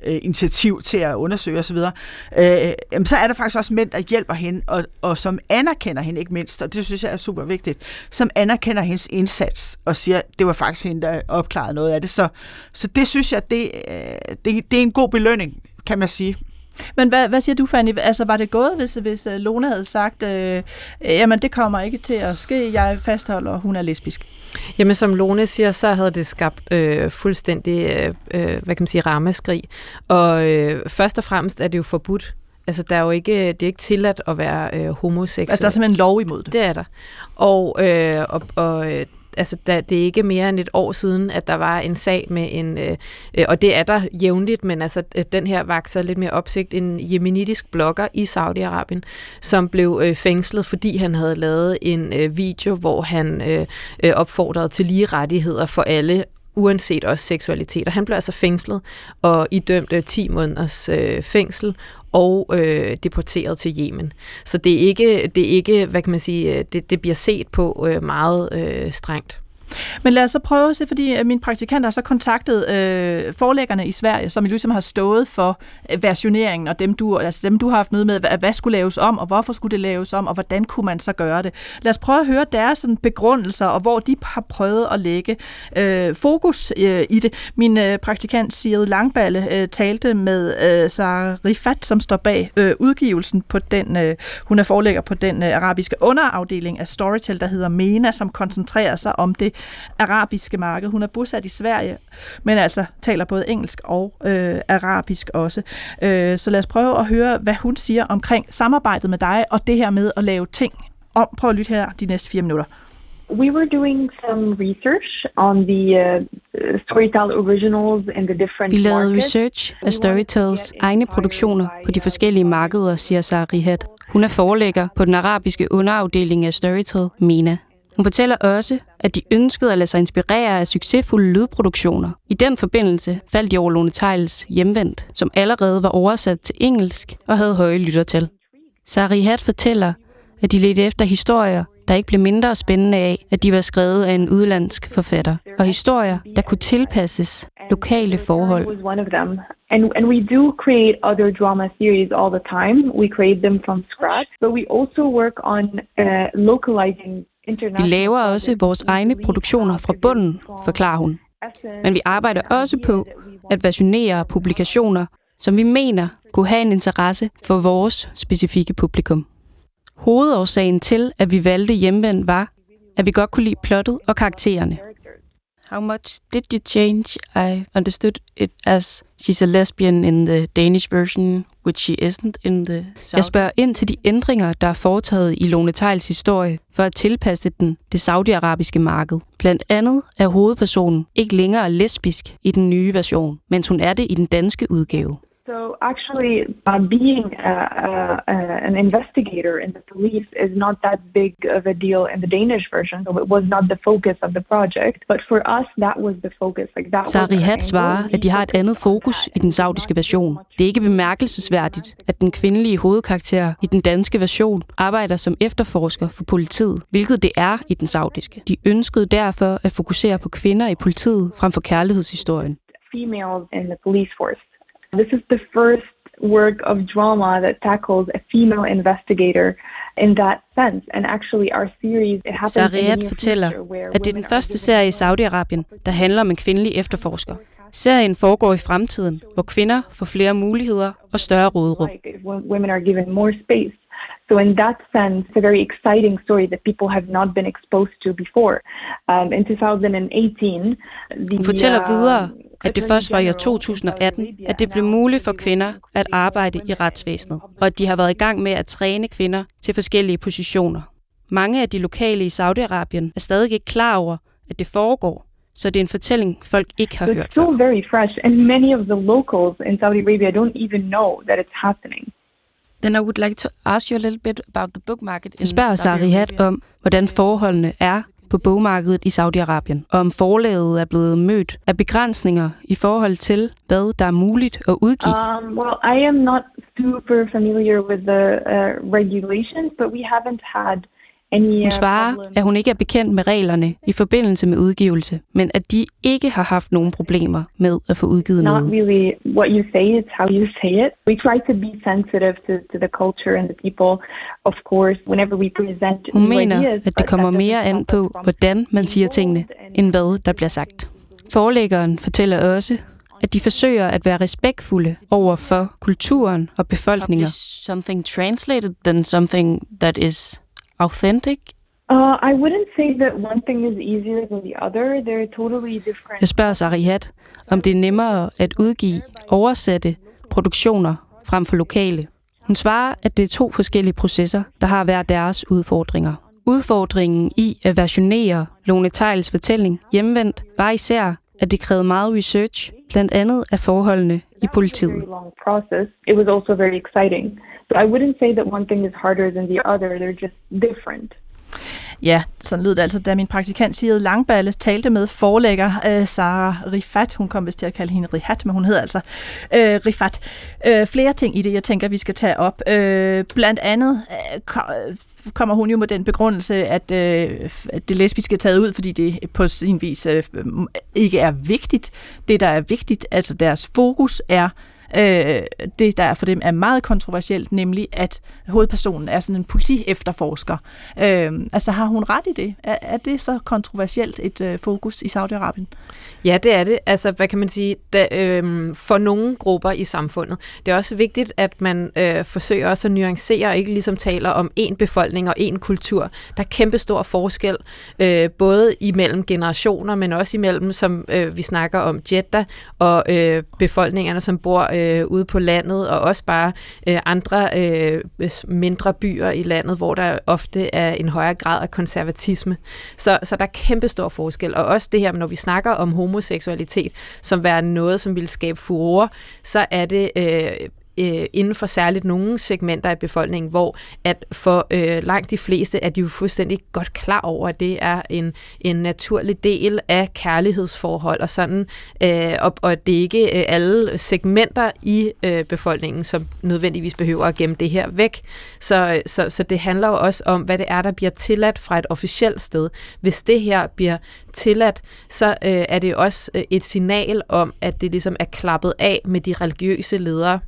øh, initiativ til at undersøge osv., øh, jamen, så er der faktisk også mænd, der hjælper hende, og, og som anerkender hende ikke mindst, og det synes jeg er super vigtigt, som anerkender hendes indsats, og siger, det var faktisk hende, der opklarede noget af det. Så, så det synes jeg, det, øh, det, det er en god belønning, kan man sige. Men hvad, hvad siger du, Fanny? Altså, var det gået, hvis, hvis øh, Lone havde sagt, øh, jamen, det kommer ikke til at ske, jeg fastholder, at hun er lesbisk? Jamen, som Lone siger, så havde det skabt øh, fuldstændig, øh, øh hvad kan man sige, rammeskrig. Og øh, først og fremmest er det jo forbudt Altså, der er jo ikke, det er ikke tilladt at være øh, homoseksuel. Altså, der er simpelthen lov imod det? Det er der. Og, øh, og, og øh, altså, der, det er ikke mere end et år siden, at der var en sag med en, øh, øh, og det er der jævnligt, men altså, øh, den her vagt lidt mere opsigt, en jemenitisk blogger i Saudi-Arabien, som blev øh, fængslet, fordi han havde lavet en øh, video, hvor han øh, øh, opfordrede til lige rettigheder for alle, uanset også seksualitet. Og han blev altså fængslet og idømt 10 måneders øh, fængsel og øh, deporteret til Yemen. Så det er ikke, det er ikke hvad kan man sige, øh, det, det bliver set på øh, meget øh, strengt. Men lad os så prøve at se, fordi øh, min praktikant har så kontaktet øh, forlæggerne i Sverige, som ligesom har stået for øh, versioneringen, og dem du, altså dem, du har haft møde med, hvad, hvad skulle laves om, og hvorfor skulle det laves om, og hvordan kunne man så gøre det. Lad os prøve at høre deres sådan, begrundelser, og hvor de har prøvet at lægge øh, fokus øh, i det. Min øh, praktikant Sigrid Langballe øh, talte med øh, Sarah Rifat, som står bag øh, udgivelsen på den, øh, hun er forlægger på den øh, arabiske underafdeling af Storytel, der hedder MENA, som koncentrerer sig om det arabiske marked. Hun er bosat i Sverige, men altså taler både engelsk og øh, arabisk også. Øh, så lad os prøve at høre, hvad hun siger omkring samarbejdet med dig og det her med at lave ting om. Prøv at lytte her de næste fire minutter. We were doing some research on the uh, Storytel originals in the different Vi lavede research af Storytels egne produktioner på de forskellige markeder, siger Sarah Rihat. Hun er forlægger på den arabiske underafdeling af Storytel, MENA. Hun fortæller også, at de ønskede at lade sig inspirere af succesfulde lydproduktioner. I den forbindelse faldt de over Lone Tejls Hjemvendt, som allerede var oversat til engelsk og havde høje lyttertal. Sari Hat fortæller, at de ledte efter historier, der ikke blev mindre spændende af, at de var skrevet af en udlandsk forfatter, og historier, der kunne tilpasses lokale forhold. And, and we do create other drama series all the time. We create them from scratch, but we also work on uh, localizing vi laver også vores egne produktioner fra bunden, forklarer hun. Men vi arbejder også på at versionere publikationer, som vi mener kunne have en interesse for vores specifikke publikum. Hovedårsagen til, at vi valgte hjemvendt, var, at vi godt kunne lide plottet og karaktererne. How much did you change? I understood it as she's a lesbian in the Danish version, which she isn't in the Saudi. Jeg spørger ind til de ændringer, der er foretaget i Lone Tejls historie, for at tilpasse den det saudiarabiske marked. Blandt andet er hovedpersonen ikke længere lesbisk i den nye version, mens hun er det i den danske udgave. So actually, uh, being a, a, a, an investigator in the police is not that big of a deal in the Danish version. So it was not the focus of the project, but for us, that was the focus. Like that Sari Hat svarer, at de har et andet fokus i den saudiske version. Det er ikke bemærkelsesværdigt, at den kvindelige hovedkarakter i den danske version arbejder som efterforsker for politiet, hvilket det er i den saudiske. De ønskede derfor at fokusere på kvinder i politiet frem for kærlighedshistorien. Females in the police force This is the first work of drama that tackles a female investigator in that sense. And actually our series it happens in the Sariat fortæller, at det er den første serie i Saudi-Arabien, der handler om en kvindelig efterforsker. Serien foregår i fremtiden, hvor kvinder får flere muligheder og større when women are given more space. So in that sense, it's a very exciting story that people have not been exposed to before. Um, in 2018, the, Hun fortæller uh, videre, at det først var i år General of 2018, Saudi Arabia at det blev muligt for kvinder at arbejde i retsvæsenet, og at de har været i gang med at træne kvinder til forskellige positioner. Mange af de lokale i Saudi-Arabien er stadig ikke klar over, at det foregår, så det er en fortælling, folk ikke har it's hørt still før. very fresh, and many of the locals in Saudi Arabia don't even know that it's happening. Then I would like to ask you a little bit about the book market in Jeg spørger Saudi Sarihat Arabia. om, hvordan forholdene er på bogmarkedet i Saudi-Arabien, og om forlaget er blevet mødt af begrænsninger i forhold til, hvad der er muligt at udgive. Um, well, I am not super familiar with the uh, regulations, but we haven't had hun svarer, at hun ikke er bekendt med reglerne i forbindelse med udgivelse, men at de ikke har haft nogen problemer med at få udgivet not noget. really what you say, it's how you say it. We try to be sensitive to, to the culture and the people, of course, whenever we present Hun mener, at det kommer mere an på, hvordan man siger tingene, end hvad der bliver sagt. Forlæggeren fortæller også, at de forsøger at være respektfulde over for kulturen og befolkninger. Something translated than something that is authentic. Uh, I wouldn't say that one thing is easier than the other. They're totally different. Jeg spørger Sarihat, om det er nemmere at udgive oversatte produktioner frem for lokale. Hun svarer, at det er to forskellige processer, der har hver deres udfordringer. Udfordringen i at versionere Lone Tejls fortælling hjemvendt var især, at det krævede meget research, blandt andet af forholdene i politiet. It was also very exciting. So I wouldn't say that one thing is harder than the other. They're just different. Ja, sådan lød det altså, da min praktikant Sigrid Langballe talte med forlægger øh, Sara Rifat. Hun kom vist til at kalde hende Rihat, men hun hedder altså øh, Rifat. Øh, flere ting i det, jeg tænker, vi skal tage op. Øh, blandt andet øh, kommer hun jo med den begrundelse, at, øh, at det lesbiske er taget ud, fordi det på sin vis øh, ikke er vigtigt. Det, der er vigtigt, altså deres fokus er øh, det, der for dem er meget kontroversielt, nemlig at hovedpersonen er sådan en politi-efterforsker. Øh, altså har hun ret i det? Er, er det så kontroversielt et øh, fokus i Saudi-Arabien? Ja, det er det. Altså, hvad kan man sige? Da, øh, for nogle grupper i samfundet. Det er også vigtigt, at man øh, forsøger også at nuancere og ikke ligesom taler om én befolkning og én kultur. Der er kæmpe stor forskel, øh, både imellem generationer, men også imellem, som øh, vi snakker om Jeddah, og øh, befolkningerne, som bor øh, ude på landet, og også bare øh, andre øh, mindre byer i landet, hvor der ofte er en højere grad af konservatisme. Så, så der er kæmpe stor forskel. Og også det her, når vi snakker om homoseksualitet, som være noget, som vil skabe furore, så er det øh, øh, inden for særligt nogle segmenter af befolkningen, hvor at for øh, langt de fleste er de jo fuldstændig godt klar over, at det er en, en naturlig del af kærlighedsforhold og sådan, øh, og, og det er ikke øh, alle segmenter i øh, befolkningen, som nødvendigvis behøver at gemme det her væk. Så, øh, så, så det handler jo også om, hvad det er, der bliver tilladt fra et officielt sted. Hvis det her bliver tilladt, så øh, er det også øh, et signal om, at det ligesom er klappet af med de religiøse ledere,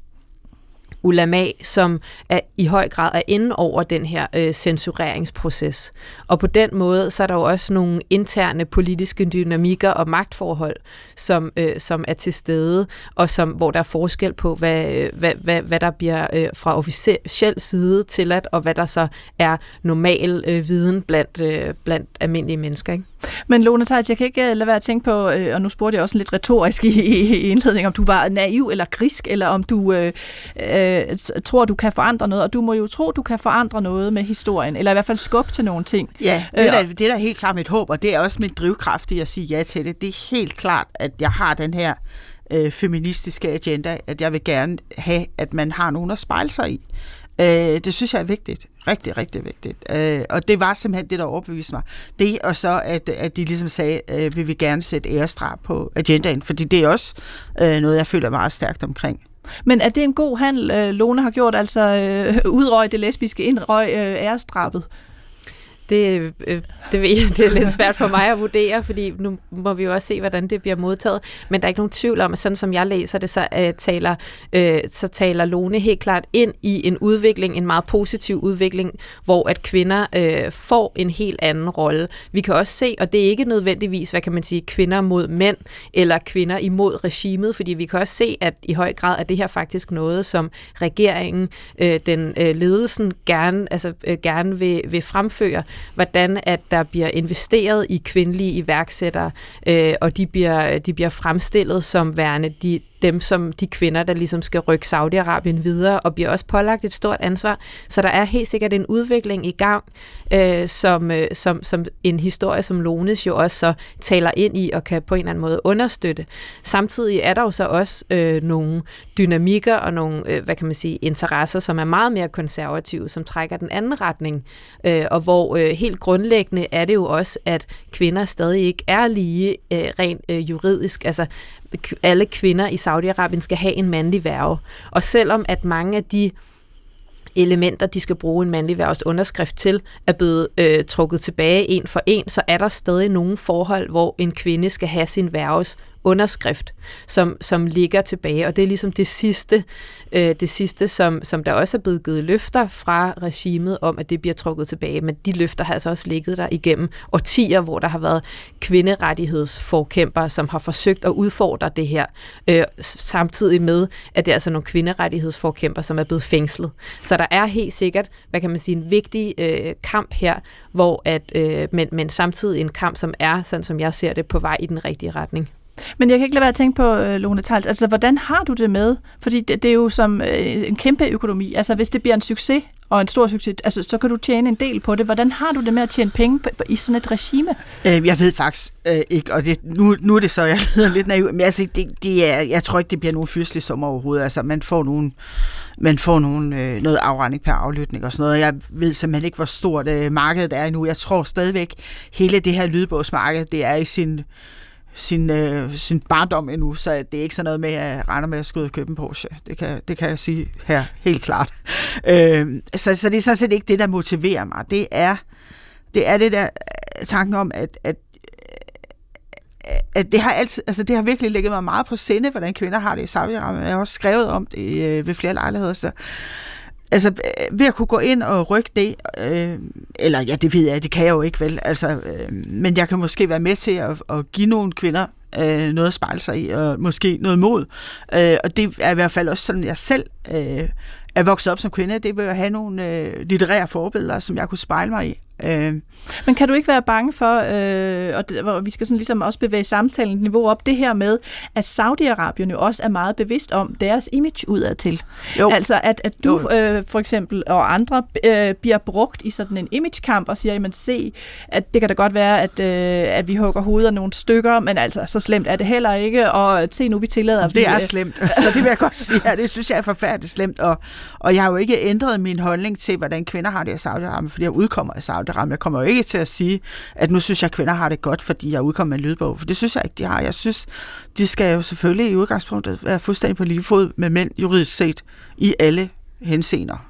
ulama, som er i høj grad er inde over den her øh, censureringsproces. Og på den måde, så er der jo også nogle interne politiske dynamikker og magtforhold, som, øh, som er til stede, og som, hvor der er forskel på, hvad, hvad, hvad, hvad der bliver øh, fra officiel side tilladt, og hvad der så er normal øh, viden blandt, øh, blandt almindelige mennesker. Ikke? Men Lone Theils, jeg kan ikke lade være at tænke på, øh, og nu spurgte jeg også lidt retorisk i, i indledningen, om du var naiv eller grisk, eller om du øh, øh, tror, du kan forandre noget, og du må jo tro, du kan forandre noget med historien, eller i hvert fald skubbe til nogle ting. Ja, det er, da, det er da helt klart mit håb, og det er også mit drivkraft i at sige ja til det. Det er helt klart, at jeg har den her øh, feministiske agenda, at jeg vil gerne have, at man har nogen at spejle sig i. Øh, det synes jeg er vigtigt. Rigtig, rigtig vigtigt. Øh, og det var simpelthen det, der overbeviste mig. Det, og så, at, at de ligesom sagde, øh, vi vil gerne sætte ærestrap på agendaen, fordi det er også øh, noget, jeg føler meget stærkt omkring. Men er det en god handel, øh, Lone har gjort, altså øh, udrøg det lesbiske, indrøg øh, ærestrappet? Det, øh, det, ved jeg, det er lidt svært for mig at vurdere, fordi nu må vi jo også se, hvordan det bliver modtaget. Men der er ikke nogen tvivl om, at sådan som jeg læser det, så, øh, taler, øh, så taler Lone helt klart ind i en udvikling, en meget positiv udvikling, hvor at kvinder øh, får en helt anden rolle. Vi kan også se, og det er ikke nødvendigvis, hvad kan man sige, kvinder mod mænd, eller kvinder imod regimet, fordi vi kan også se, at i høj grad er det her faktisk noget, som regeringen, øh, den øh, ledelsen gerne, altså, øh, gerne vil, vil fremføre, hvordan at der bliver investeret i kvindelige iværksættere, øh, og de bliver, de bliver fremstillet som værende de, dem som de kvinder, der ligesom skal rykke Saudi-Arabien videre, og bliver også pålagt et stort ansvar. Så der er helt sikkert en udvikling i gang, øh, som, øh, som, som en historie som Lones jo også så taler ind i, og kan på en eller anden måde understøtte. Samtidig er der jo så også øh, nogle dynamikker og nogle, øh, hvad kan man sige, interesser, som er meget mere konservative, som trækker den anden retning, øh, og hvor øh, helt grundlæggende er det jo også, at kvinder stadig ikke er lige øh, rent øh, juridisk. Altså, alle kvinder i Saudi-Arabien skal have en mandlig værve. Og selvom at mange af de elementer, de skal bruge en mandlig værves underskrift til, er blevet øh, trukket tilbage en for en, så er der stadig nogle forhold, hvor en kvinde skal have sin værves underskrift, som, som ligger tilbage. Og det er ligesom det sidste, øh, det sidste som, som der også er blevet givet løfter fra regimet om, at det bliver trukket tilbage. Men de løfter har altså også ligget der igennem årtier, hvor der har været kvinderettighedsforkæmpere, som har forsøgt at udfordre det her, øh, samtidig med, at det er altså nogle kvinderettighedsforkæmper, som er blevet fængslet. Så der er helt sikkert, hvad kan man sige, en vigtig øh, kamp her, hvor at, øh, men, men samtidig en kamp, som er, sådan som jeg ser det, på vej i den rigtige retning. Men jeg kan ikke lade være at tænke på, øh, Lone Tals, altså hvordan har du det med, fordi det, det er jo som øh, en kæmpe økonomi, altså hvis det bliver en succes, og en stor succes, altså så kan du tjene en del på det. Hvordan har du det med at tjene penge på, i sådan et regime? Øh, jeg ved faktisk øh, ikke, og det, nu, nu er det så, jeg <laughs> lyder lidt naiv, men altså, det, det er, jeg tror ikke, det bliver nogen fyrstelig sommer overhovedet. Altså, man får nogen man får nogle, øh, noget afregning per aflytning og sådan noget. Jeg ved simpelthen ikke, hvor stort øh, markedet er endnu. Jeg tror stadigvæk, hele det her lydbogsmarked, det er i sin sin, øh, sin barndom endnu, så det er ikke sådan noget med, at jeg regner med at skulle og købe en Porsche. Det kan, det kan jeg sige her helt klart. <laughs> Øh, så, så det er sådan set ikke det, der motiverer mig. Det er det, er det der øh, tanken om, at, at at det har altid, altså det har virkelig ligget mig meget på sinde, hvordan kvinder har det i Saudi-Arabien. Jeg har også skrevet om det øh, ved flere lejligheder, så altså øh, ved at kunne gå ind og rykke det, øh, eller ja, det ved jeg, det kan jeg jo ikke vel, altså, øh, men jeg kan måske være med til at, at give nogle kvinder øh, noget at spejle sig i, og måske noget mod. Øh, og det er i hvert fald også sådan, jeg selv øh, er vokset op som kvinde. Det vil jeg have nogle øh, litterære forbilleder, som jeg kunne spejle mig i. Øh. Men kan du ikke være bange for, øh, og det, hvor vi skal sådan ligesom også bevæge samtalen niveau op, det her med, at Saudi-Arabien jo også er meget bevidst om deres image udadtil. Jo. Altså at, at du øh, for eksempel og andre øh, bliver brugt i sådan en imagekamp og siger, jamen se, at det kan da godt være, at, øh, at vi hugger hovedet af nogle stykker, men altså så slemt er det heller ikke, og se nu, vi tillader... Det vi, er øh, slemt, <laughs> så det vil jeg godt sige, ja, det synes jeg er forfærdeligt slemt, og, og jeg har jo ikke ændret min holdning til, hvordan kvinder har det i Saudi-Arabien, fordi jeg udkommer i Saudi ramme. Jeg kommer jo ikke til at sige, at nu synes jeg, at kvinder har det godt, fordi jeg udkommer med en lydbog. For det synes jeg ikke, de har. Jeg synes, de skal jo selvfølgelig i udgangspunktet være fuldstændig på lige fod med mænd juridisk set i alle henseender.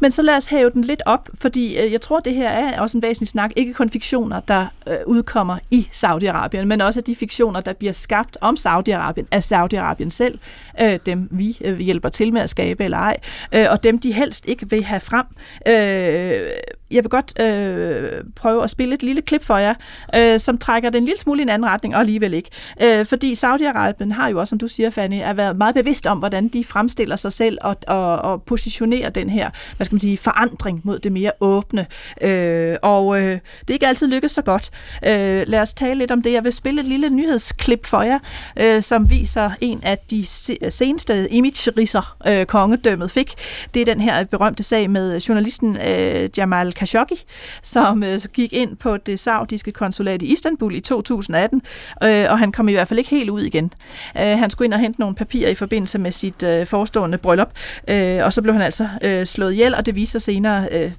Men så lad os have den lidt op, fordi øh, jeg tror, det her er også en væsentlig snak. Ikke kun fiktioner, der øh, udkommer i Saudi-Arabien, men også de fiktioner, der bliver skabt om Saudi-Arabien af Saudi-Arabien selv. Øh, dem vi øh, hjælper til med at skabe eller ej. Øh, og dem de helst ikke vil have frem. Øh, jeg vil godt øh, prøve at spille et lille klip for jer, øh, som trækker den en lille smule i en anden retning, og alligevel ikke. Øh, fordi Saudi-Arabien har jo også, som du siger, Fanny, er været meget bevidst om, hvordan de fremstiller sig selv og, og, og positionerer den her, hvad skal man sige, forandring mod det mere åbne. Øh, og øh, det er ikke altid lykkes så godt. Øh, lad os tale lidt om det. Jeg vil spille et lille nyhedsklip for jer, øh, som viser en af de seneste image-risser, øh, kongedømmet fik. Det er den her berømte sag med journalisten øh, Jamal Khashoggi, som øh, gik ind på det saudiske konsulat i Istanbul i 2018, øh, og han kom i hvert fald ikke helt ud igen. Øh, han skulle ind og hente nogle papirer i forbindelse med sit øh, forestående bryllup, øh, og så blev han altså øh, slået ihjel, og det viser senere øh,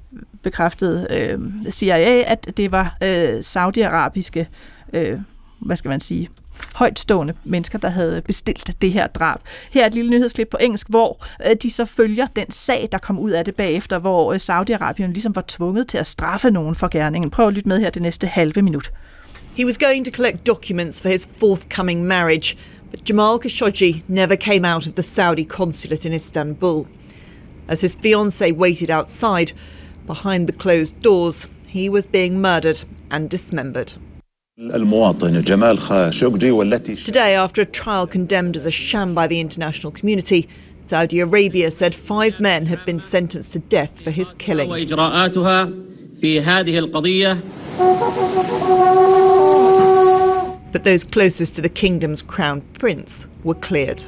bekræftet øh, CIA, at det var øh, saudiarabiske, øh, hvad skal man sige, højtstående mennesker, der havde bestilt det her drab. Her er et lille nyhedsklip på engelsk, hvor øh, de så følger den sag, der kom ud af det bagefter, hvor øh, Saudi-Arabien ligesom var tvunget til at straffe nogen for gerningen. Prøv at lytte med her det næste halve minut. He was going to collect documents for his forthcoming marriage, but Jamal Khashoggi never came out of the Saudi consulate in Istanbul. As his fiancée waited outside, behind the closed doors, he was being murdered and dismembered. Today, after a trial condemned as a sham by the international community, Saudi Arabia said five men had been sentenced to death for his killing. But those closest to the kingdom's crown prince were cleared.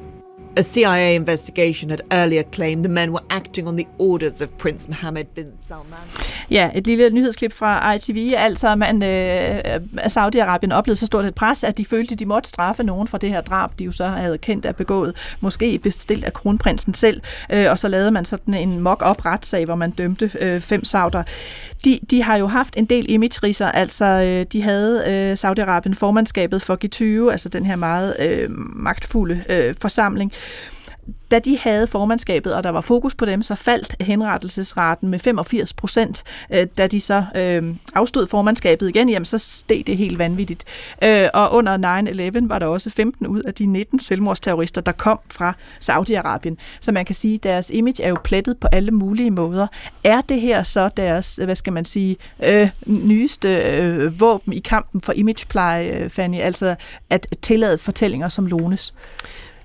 A CIA investigation had earlier claimed the men were acting on the orders of Prince Mohammed bin Salman. Ja, et lille nyhedsklip fra ITV. Altså, man, øh, øh, Saudi-Arabien oplevede så stort et pres, at de følte, at de måtte straffe nogen for det her drab, de jo så havde kendt at begået. Måske bestilt af kronprinsen selv. Øh, og så lavede man sådan en mock-up retssag, hvor man dømte øh, fem sauder. De, de har jo haft en del image Altså, øh, de havde øh, Saudi-Arabien formandskabet for G20, altså den her meget øh, magtfulde øh, forsamling da de havde formandskabet, og der var fokus på dem, så faldt henrettelsesraten med 85 procent. Øh, da de så øh, afstod formandskabet igen, jamen så steg det helt vanvittigt. Øh, og under 9-11 var der også 15 ud af de 19 selvmordsterrorister, der kom fra Saudi-Arabien. Så man kan sige, at deres image er jo plettet på alle mulige måder. Er det her så deres, hvad skal man sige, øh, nyeste øh, våben i kampen for imagepleje, Fanny? Altså at tillade fortællinger som Lones?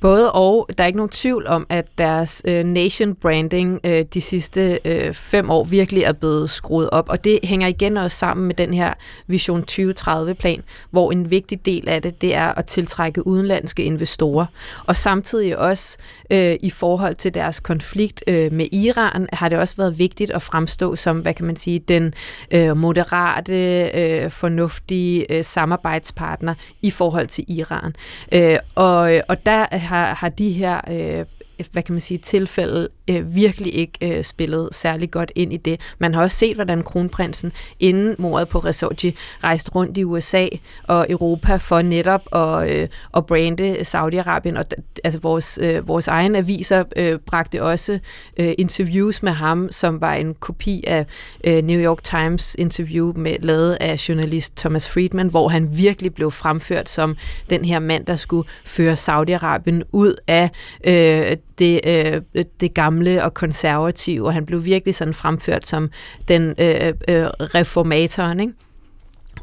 Både og. Der er ikke nogen tvivl om, at deres øh, nation branding øh, de sidste øh, fem år virkelig er blevet skruet op. Og det hænger igen også sammen med den her Vision 2030-plan, hvor en vigtig del af det, det er at tiltrække udenlandske investorer. Og samtidig også øh, i forhold til deres konflikt øh, med Iran, har det også været vigtigt at fremstå som, hvad kan man sige, den øh, moderate, øh, fornuftige øh, samarbejdspartner i forhold til Iran. Øh, og, og der har, har de her øh, Øh, hvad kan man sige, tilfælde øh, virkelig ikke øh, spillet særlig godt ind i det. Man har også set, hvordan kronprinsen inden mordet på Khashoggi rejste rundt i USA og Europa for netop at, øh, at brande Saudi-Arabien. Og altså vores, øh, vores egen aviser øh, bragte også øh, interviews med ham, som var en kopi af øh, New York Times interview med lavet af journalist Thomas Friedman, hvor han virkelig blev fremført som den her mand, der skulle føre Saudi-Arabien ud af øh, det, øh, det gamle og konservative, og han blev virkelig sådan fremført som den øh, øh, reformatoren, ikke?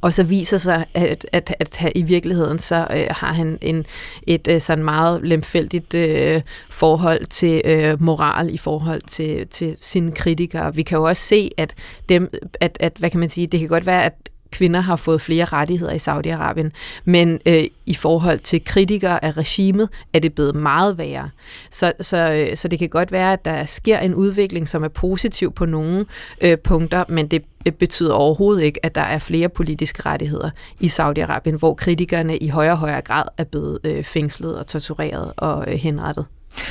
Og så viser sig, at, at, at, at i virkeligheden så øh, har han en, et øh, sådan meget lemfældigt øh, forhold til øh, moral i forhold til, til sine kritikere. Vi kan jo også se, at, dem, at, at hvad kan man sige, det kan godt være, at kvinder har fået flere rettigheder i Saudi-Arabien, men øh, i forhold til kritikere af regimet er det blevet meget værre. Så, så, øh, så det kan godt være, at der sker en udvikling, som er positiv på nogle øh, punkter, men det betyder overhovedet ikke, at der er flere politiske rettigheder i Saudi-Arabien, hvor kritikerne i højere og højere grad er blevet øh, fængslet og tortureret og øh, henrettet.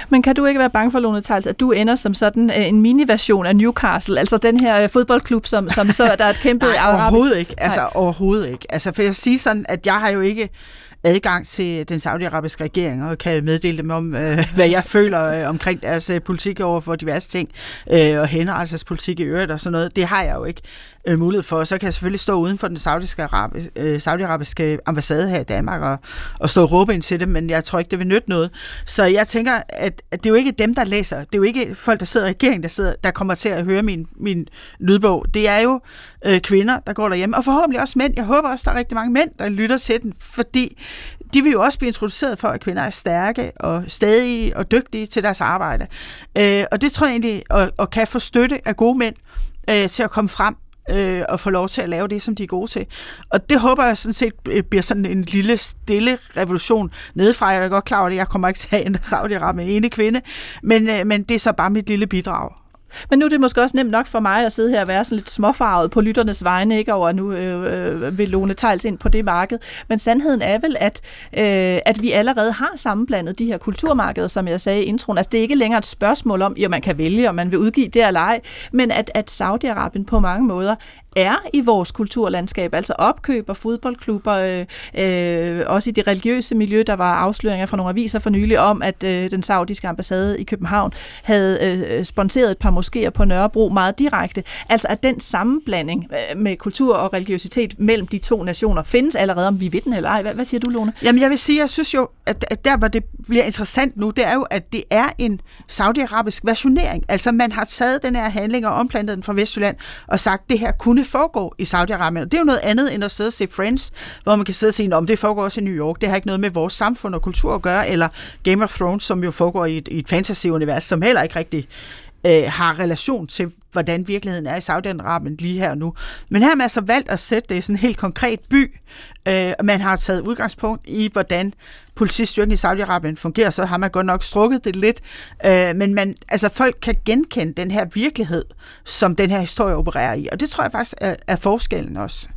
Men kan du ikke være bange for, Lone Tals, at du ender som sådan øh, en mini-version af Newcastle, altså den her øh, fodboldklub, som, som så der er et kæmpe <laughs> Nej, overhovedet ikke. Altså Nej. overhovedet ikke. Altså for jeg siger sådan, at jeg har jo ikke adgang til den saudiarabiske regering, og kan meddele dem om, øh, <laughs> hvad jeg føler øh, omkring deres øh, politik over for diverse ting, øh, og henrettelsespolitik i øvrigt og sådan noget. Det har jeg jo ikke øh, mulighed for. Så kan jeg selvfølgelig stå uden for den saudiske øh, saudiarabiske ambassade her i Danmark og, og stå og råbe ind til dem, men jeg tror ikke, det vil nytte noget. Så jeg tænker, at, at det er jo ikke dem, der læser. Det er jo ikke folk, der sidder i regeringen, der, sidder, der kommer til at høre min, min lydbog. Det er jo øh, kvinder, der går derhjemme, og forhåbentlig også mænd. Jeg håber også, der er rigtig mange mænd, der lytter til den, fordi de vil jo også blive introduceret for, at kvinder er stærke og stadige og dygtige til deres arbejde. Øh, og det tror jeg egentlig, og, og kan få støtte af gode mænd øh, til at komme frem øh, og få lov til at lave det, som de er gode til. Og det håber jeg sådan set øh, bliver sådan en lille, stille revolution nedefra. Jeg er godt klar over det, jeg kommer ikke til at ændre Saudi-Arabien med ene kvinde, men, øh, men det er så bare mit lille bidrag. Men nu er det måske også nemt nok for mig at sidde her og være sådan lidt småfarvet på lytternes vegne, ikke over nu øh, øh, vil Lone Tejls ind på det marked. Men sandheden er vel, at, øh, at vi allerede har sammenblandet de her kulturmarkeder, som jeg sagde i introen. Altså det er ikke længere et spørgsmål om, at man kan vælge, om man vil udgive det eller ej, men at, at Saudi-Arabien på mange måder er i vores kulturlandskab, altså opkøb og fodboldklubber, øh, øh, også i det religiøse miljø, der var afsløringer fra nogle aviser for nylig om, at øh, den saudiske ambassade i København havde øh, sponsoreret et par moskéer på Nørrebro meget direkte. Altså at den sammenblanding øh, med kultur og religiøsitet mellem de to nationer findes allerede, om vi ved den eller ej. Hvad, hvad siger du, Lone? Jamen jeg vil sige, jeg synes jo, at, at der hvor det bliver interessant nu, det er jo, at det er en saudiarabisk versionering. Altså man har taget den her handling og omplantet den fra Vestjylland og sagt, det her kunne foregå i Saudi-Arabien. Og det er jo noget andet end at sidde og se Friends, hvor man kan sidde og sige, om det foregår også i New York. Det har ikke noget med vores samfund og kultur at gøre, eller Game of Thrones, som jo foregår i et, i et fantasy-univers, som heller ikke rigtig øh, har relation til, hvordan virkeligheden er i Saudi-Arabien lige her og nu. Men her har man altså valgt at sætte det i sådan en helt konkret by. Øh, man har taget udgangspunkt i, hvordan politistyrken i Saudi-Arabien fungerer, så har man godt nok strukket det lidt. Øh, men man, altså, folk kan genkende den her virkelighed, som den her historie opererer i. Og det tror jeg faktisk er, er forskellen også.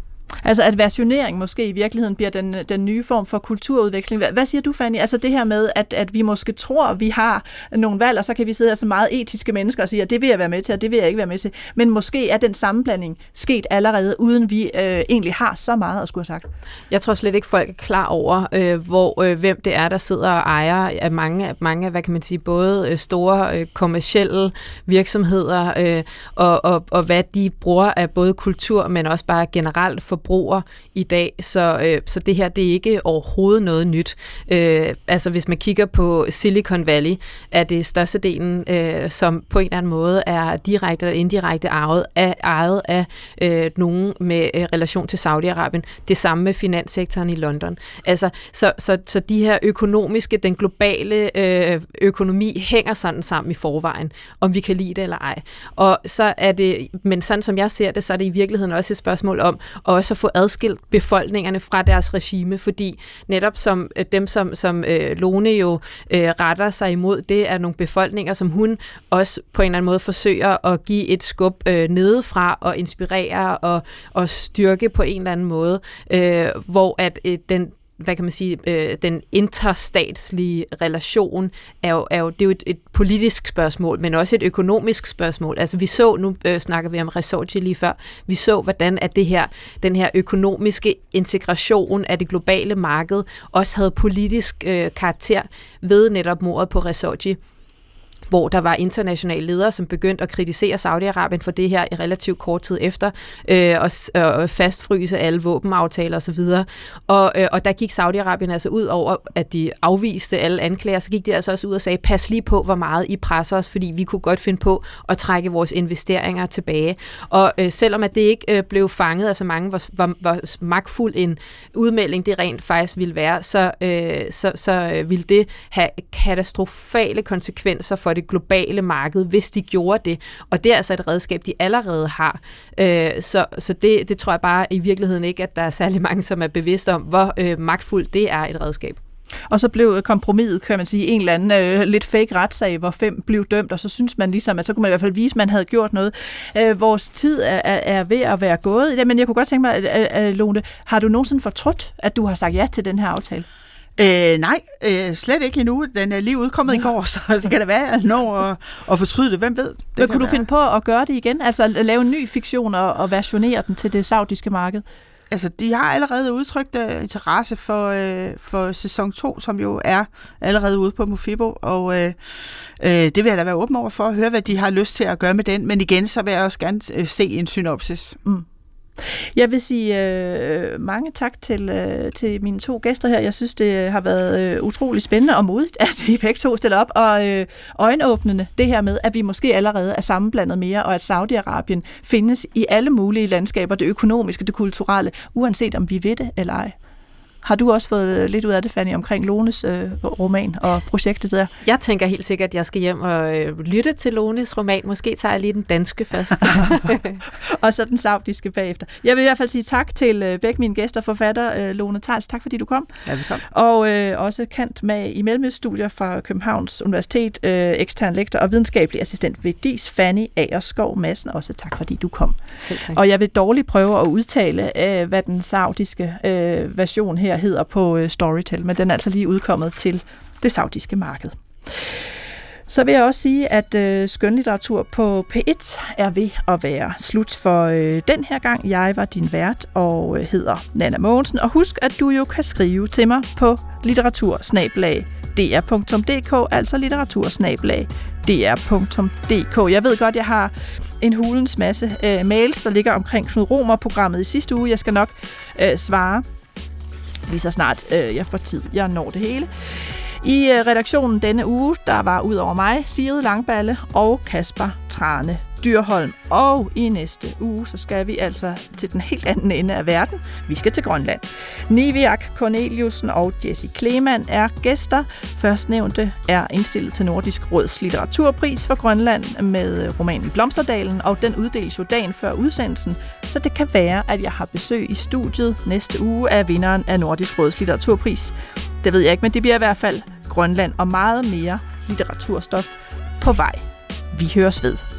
Altså at versionering måske i virkeligheden bliver den, den nye form for kulturudveksling. Hvad, hvad siger du, Fanny? Altså det her med, at, at vi måske tror, at vi har nogle valg, og så kan vi sidde her som meget etiske mennesker og sige, at det vil jeg være med til, og det vil jeg ikke være med til. Men måske er den sammenblanding sket allerede, uden vi øh, egentlig har så meget at skulle have sagt. Jeg tror slet ikke, folk er klar over, øh, hvor øh, hvem det er, der sidder og ejer af mange, mange hvad kan man sige, både øh, store øh, kommercielle virksomheder, øh, og, og, og hvad de bruger af både kultur, men også bare generelt for forbruger i dag, så, øh, så det her det er ikke overhovedet noget nyt. Øh, altså hvis man kigger på Silicon Valley, er det størstedelen, øh, som på en eller anden måde er direkte eller indirekte ejet af, ejet af øh, nogen med øh, relation til Saudi-Arabien. Det samme med finanssektoren i London. Altså, så, så, så de her økonomiske, den globale øh, økonomi hænger sådan sammen i forvejen, om vi kan lide det eller ej. Og så er det, men sådan som jeg ser det, så er det i virkeligheden også et spørgsmål om også også at få adskilt befolkningerne fra deres regime, fordi netop som øh, dem, som, som øh, Lone jo øh, retter sig imod, det er nogle befolkninger, som hun også på en eller anden måde forsøger at give et skub øh, nedefra og inspirere og, og styrke på en eller anden måde, øh, hvor at øh, den hvad kan man sige, øh, den interstatslige relation er jo, er jo, det er jo et, et politisk spørgsmål, men også et økonomisk spørgsmål. Altså vi så, nu øh, snakker vi om Resorti lige før, vi så, hvordan at det her, den her økonomiske integration af det globale marked også havde politisk øh, karakter ved netop mordet på Resorti hvor der var internationale ledere, som begyndte at kritisere Saudi-Arabien for det her i relativt kort tid efter, øh, og, og fastfryse alle våbenaftaler osv. Og, øh, og der gik Saudi-Arabien altså ud over, at de afviste alle anklager, så gik de altså også ud og sagde, pas lige på, hvor meget I presser os, fordi vi kunne godt finde på at trække vores investeringer tilbage. Og øh, selvom at det ikke øh, blev fanget af så mange, hvor, hvor, hvor magtfuld en udmelding det rent faktisk ville være, så, øh, så, så øh, ville det have katastrofale konsekvenser for det det globale marked, hvis de gjorde det. Og det er altså et redskab, de allerede har. Øh, så så det, det tror jeg bare i virkeligheden ikke, at der er særlig mange, som er bevidste om, hvor øh, magtfuldt det er et redskab. Og så blev kompromiset, kan man sige, en eller anden øh, lidt fake retssag, hvor fem blev dømt, og så synes man ligesom, at så kunne man i hvert fald vise, at man havde gjort noget. Øh, vores tid er, er, ved at være gået men jeg kunne godt tænke mig, øh, øh, øh, Lone, har du nogensinde fortrudt, at du har sagt ja til den her aftale? Øh, nej, øh, slet ikke endnu. Den er lige udkommet i går, <laughs> så det kan da være, at jeg når at, at fortryde det. Hvem ved? Det Men kunne du finde på at gøre det igen? Altså at lave en ny fiktion og, og versionere den til det saudiske marked? Altså, de har allerede udtrykt uh, interesse for, uh, for sæson 2, som jo er allerede ude på Mofibo, og uh, uh, det vil jeg da være åben over for at høre, hvad de har lyst til at gøre med den. Men igen, så vil jeg også gerne uh, se en synopsis. Mm. Jeg vil sige øh, mange tak til, øh, til mine to gæster her. Jeg synes, det har været øh, utrolig spændende og modigt, at I begge to stiller op. Og øh, øjenåbnende det her med, at vi måske allerede er sammenblandet mere, og at Saudi-Arabien findes i alle mulige landskaber, det økonomiske, det kulturelle, uanset om vi ved det eller ej. Har du også fået lidt ud af det, Fanny, omkring Lones øh, roman og projektet der? Jeg tænker helt sikkert, at jeg skal hjem og øh, lytte til Lones roman. Måske tager jeg lige den danske først. <laughs> og så den saudiske bagefter. Jeg vil i hvert fald sige tak til øh, begge mine gæster, forfatter øh, Lone Tals. Tak fordi du kom. Ja, velkommen. Og øh, også kant med i Mellemøststudier fra Københavns Universitet, øh, ekstern lektor og videnskabelig assistent ved DIS, Fanny Agerskov Madsen. Også tak fordi du kom. Selv tak. Og jeg vil dårligt prøve at udtale, øh, hvad den saudiske øh, version her hedder på øh, Storytel, men den er altså lige udkommet til det saudiske marked. Så vil jeg også sige, at øh, skønlitteratur på P1 er ved at være slut for øh, den her gang. Jeg var din vært og øh, hedder Nana Mogensen. Og husk, at du jo kan skrive til mig på litteratursnablag.dr.dk, altså litteratursnablag.dr.dk. Jeg ved godt, jeg har en hulens masse øh, mails, der ligger omkring Knud Romer-programmet i sidste uge. Jeg skal nok øh, svare lige så snart øh, jeg får tid. Jeg når det hele. I øh, redaktionen denne uge, der var ud over mig, Sigrid Langballe og Kasper Trane Dyrholm. Og i næste uge, så skal vi altså til den helt anden ende af verden. Vi skal til Grønland. Niviak Corneliusen og Jesse Kleman er gæster. Førstnævnte er indstillet til Nordisk Råds litteraturpris for Grønland med romanen Blomsterdalen, og den uddeles jo dagen før udsendelsen, så det kan være, at jeg har besøg i studiet næste uge af vinderen af Nordisk Råds litteraturpris. Det ved jeg ikke, men det bliver i hvert fald Grønland og meget mere litteraturstof på vej. Vi høres ved.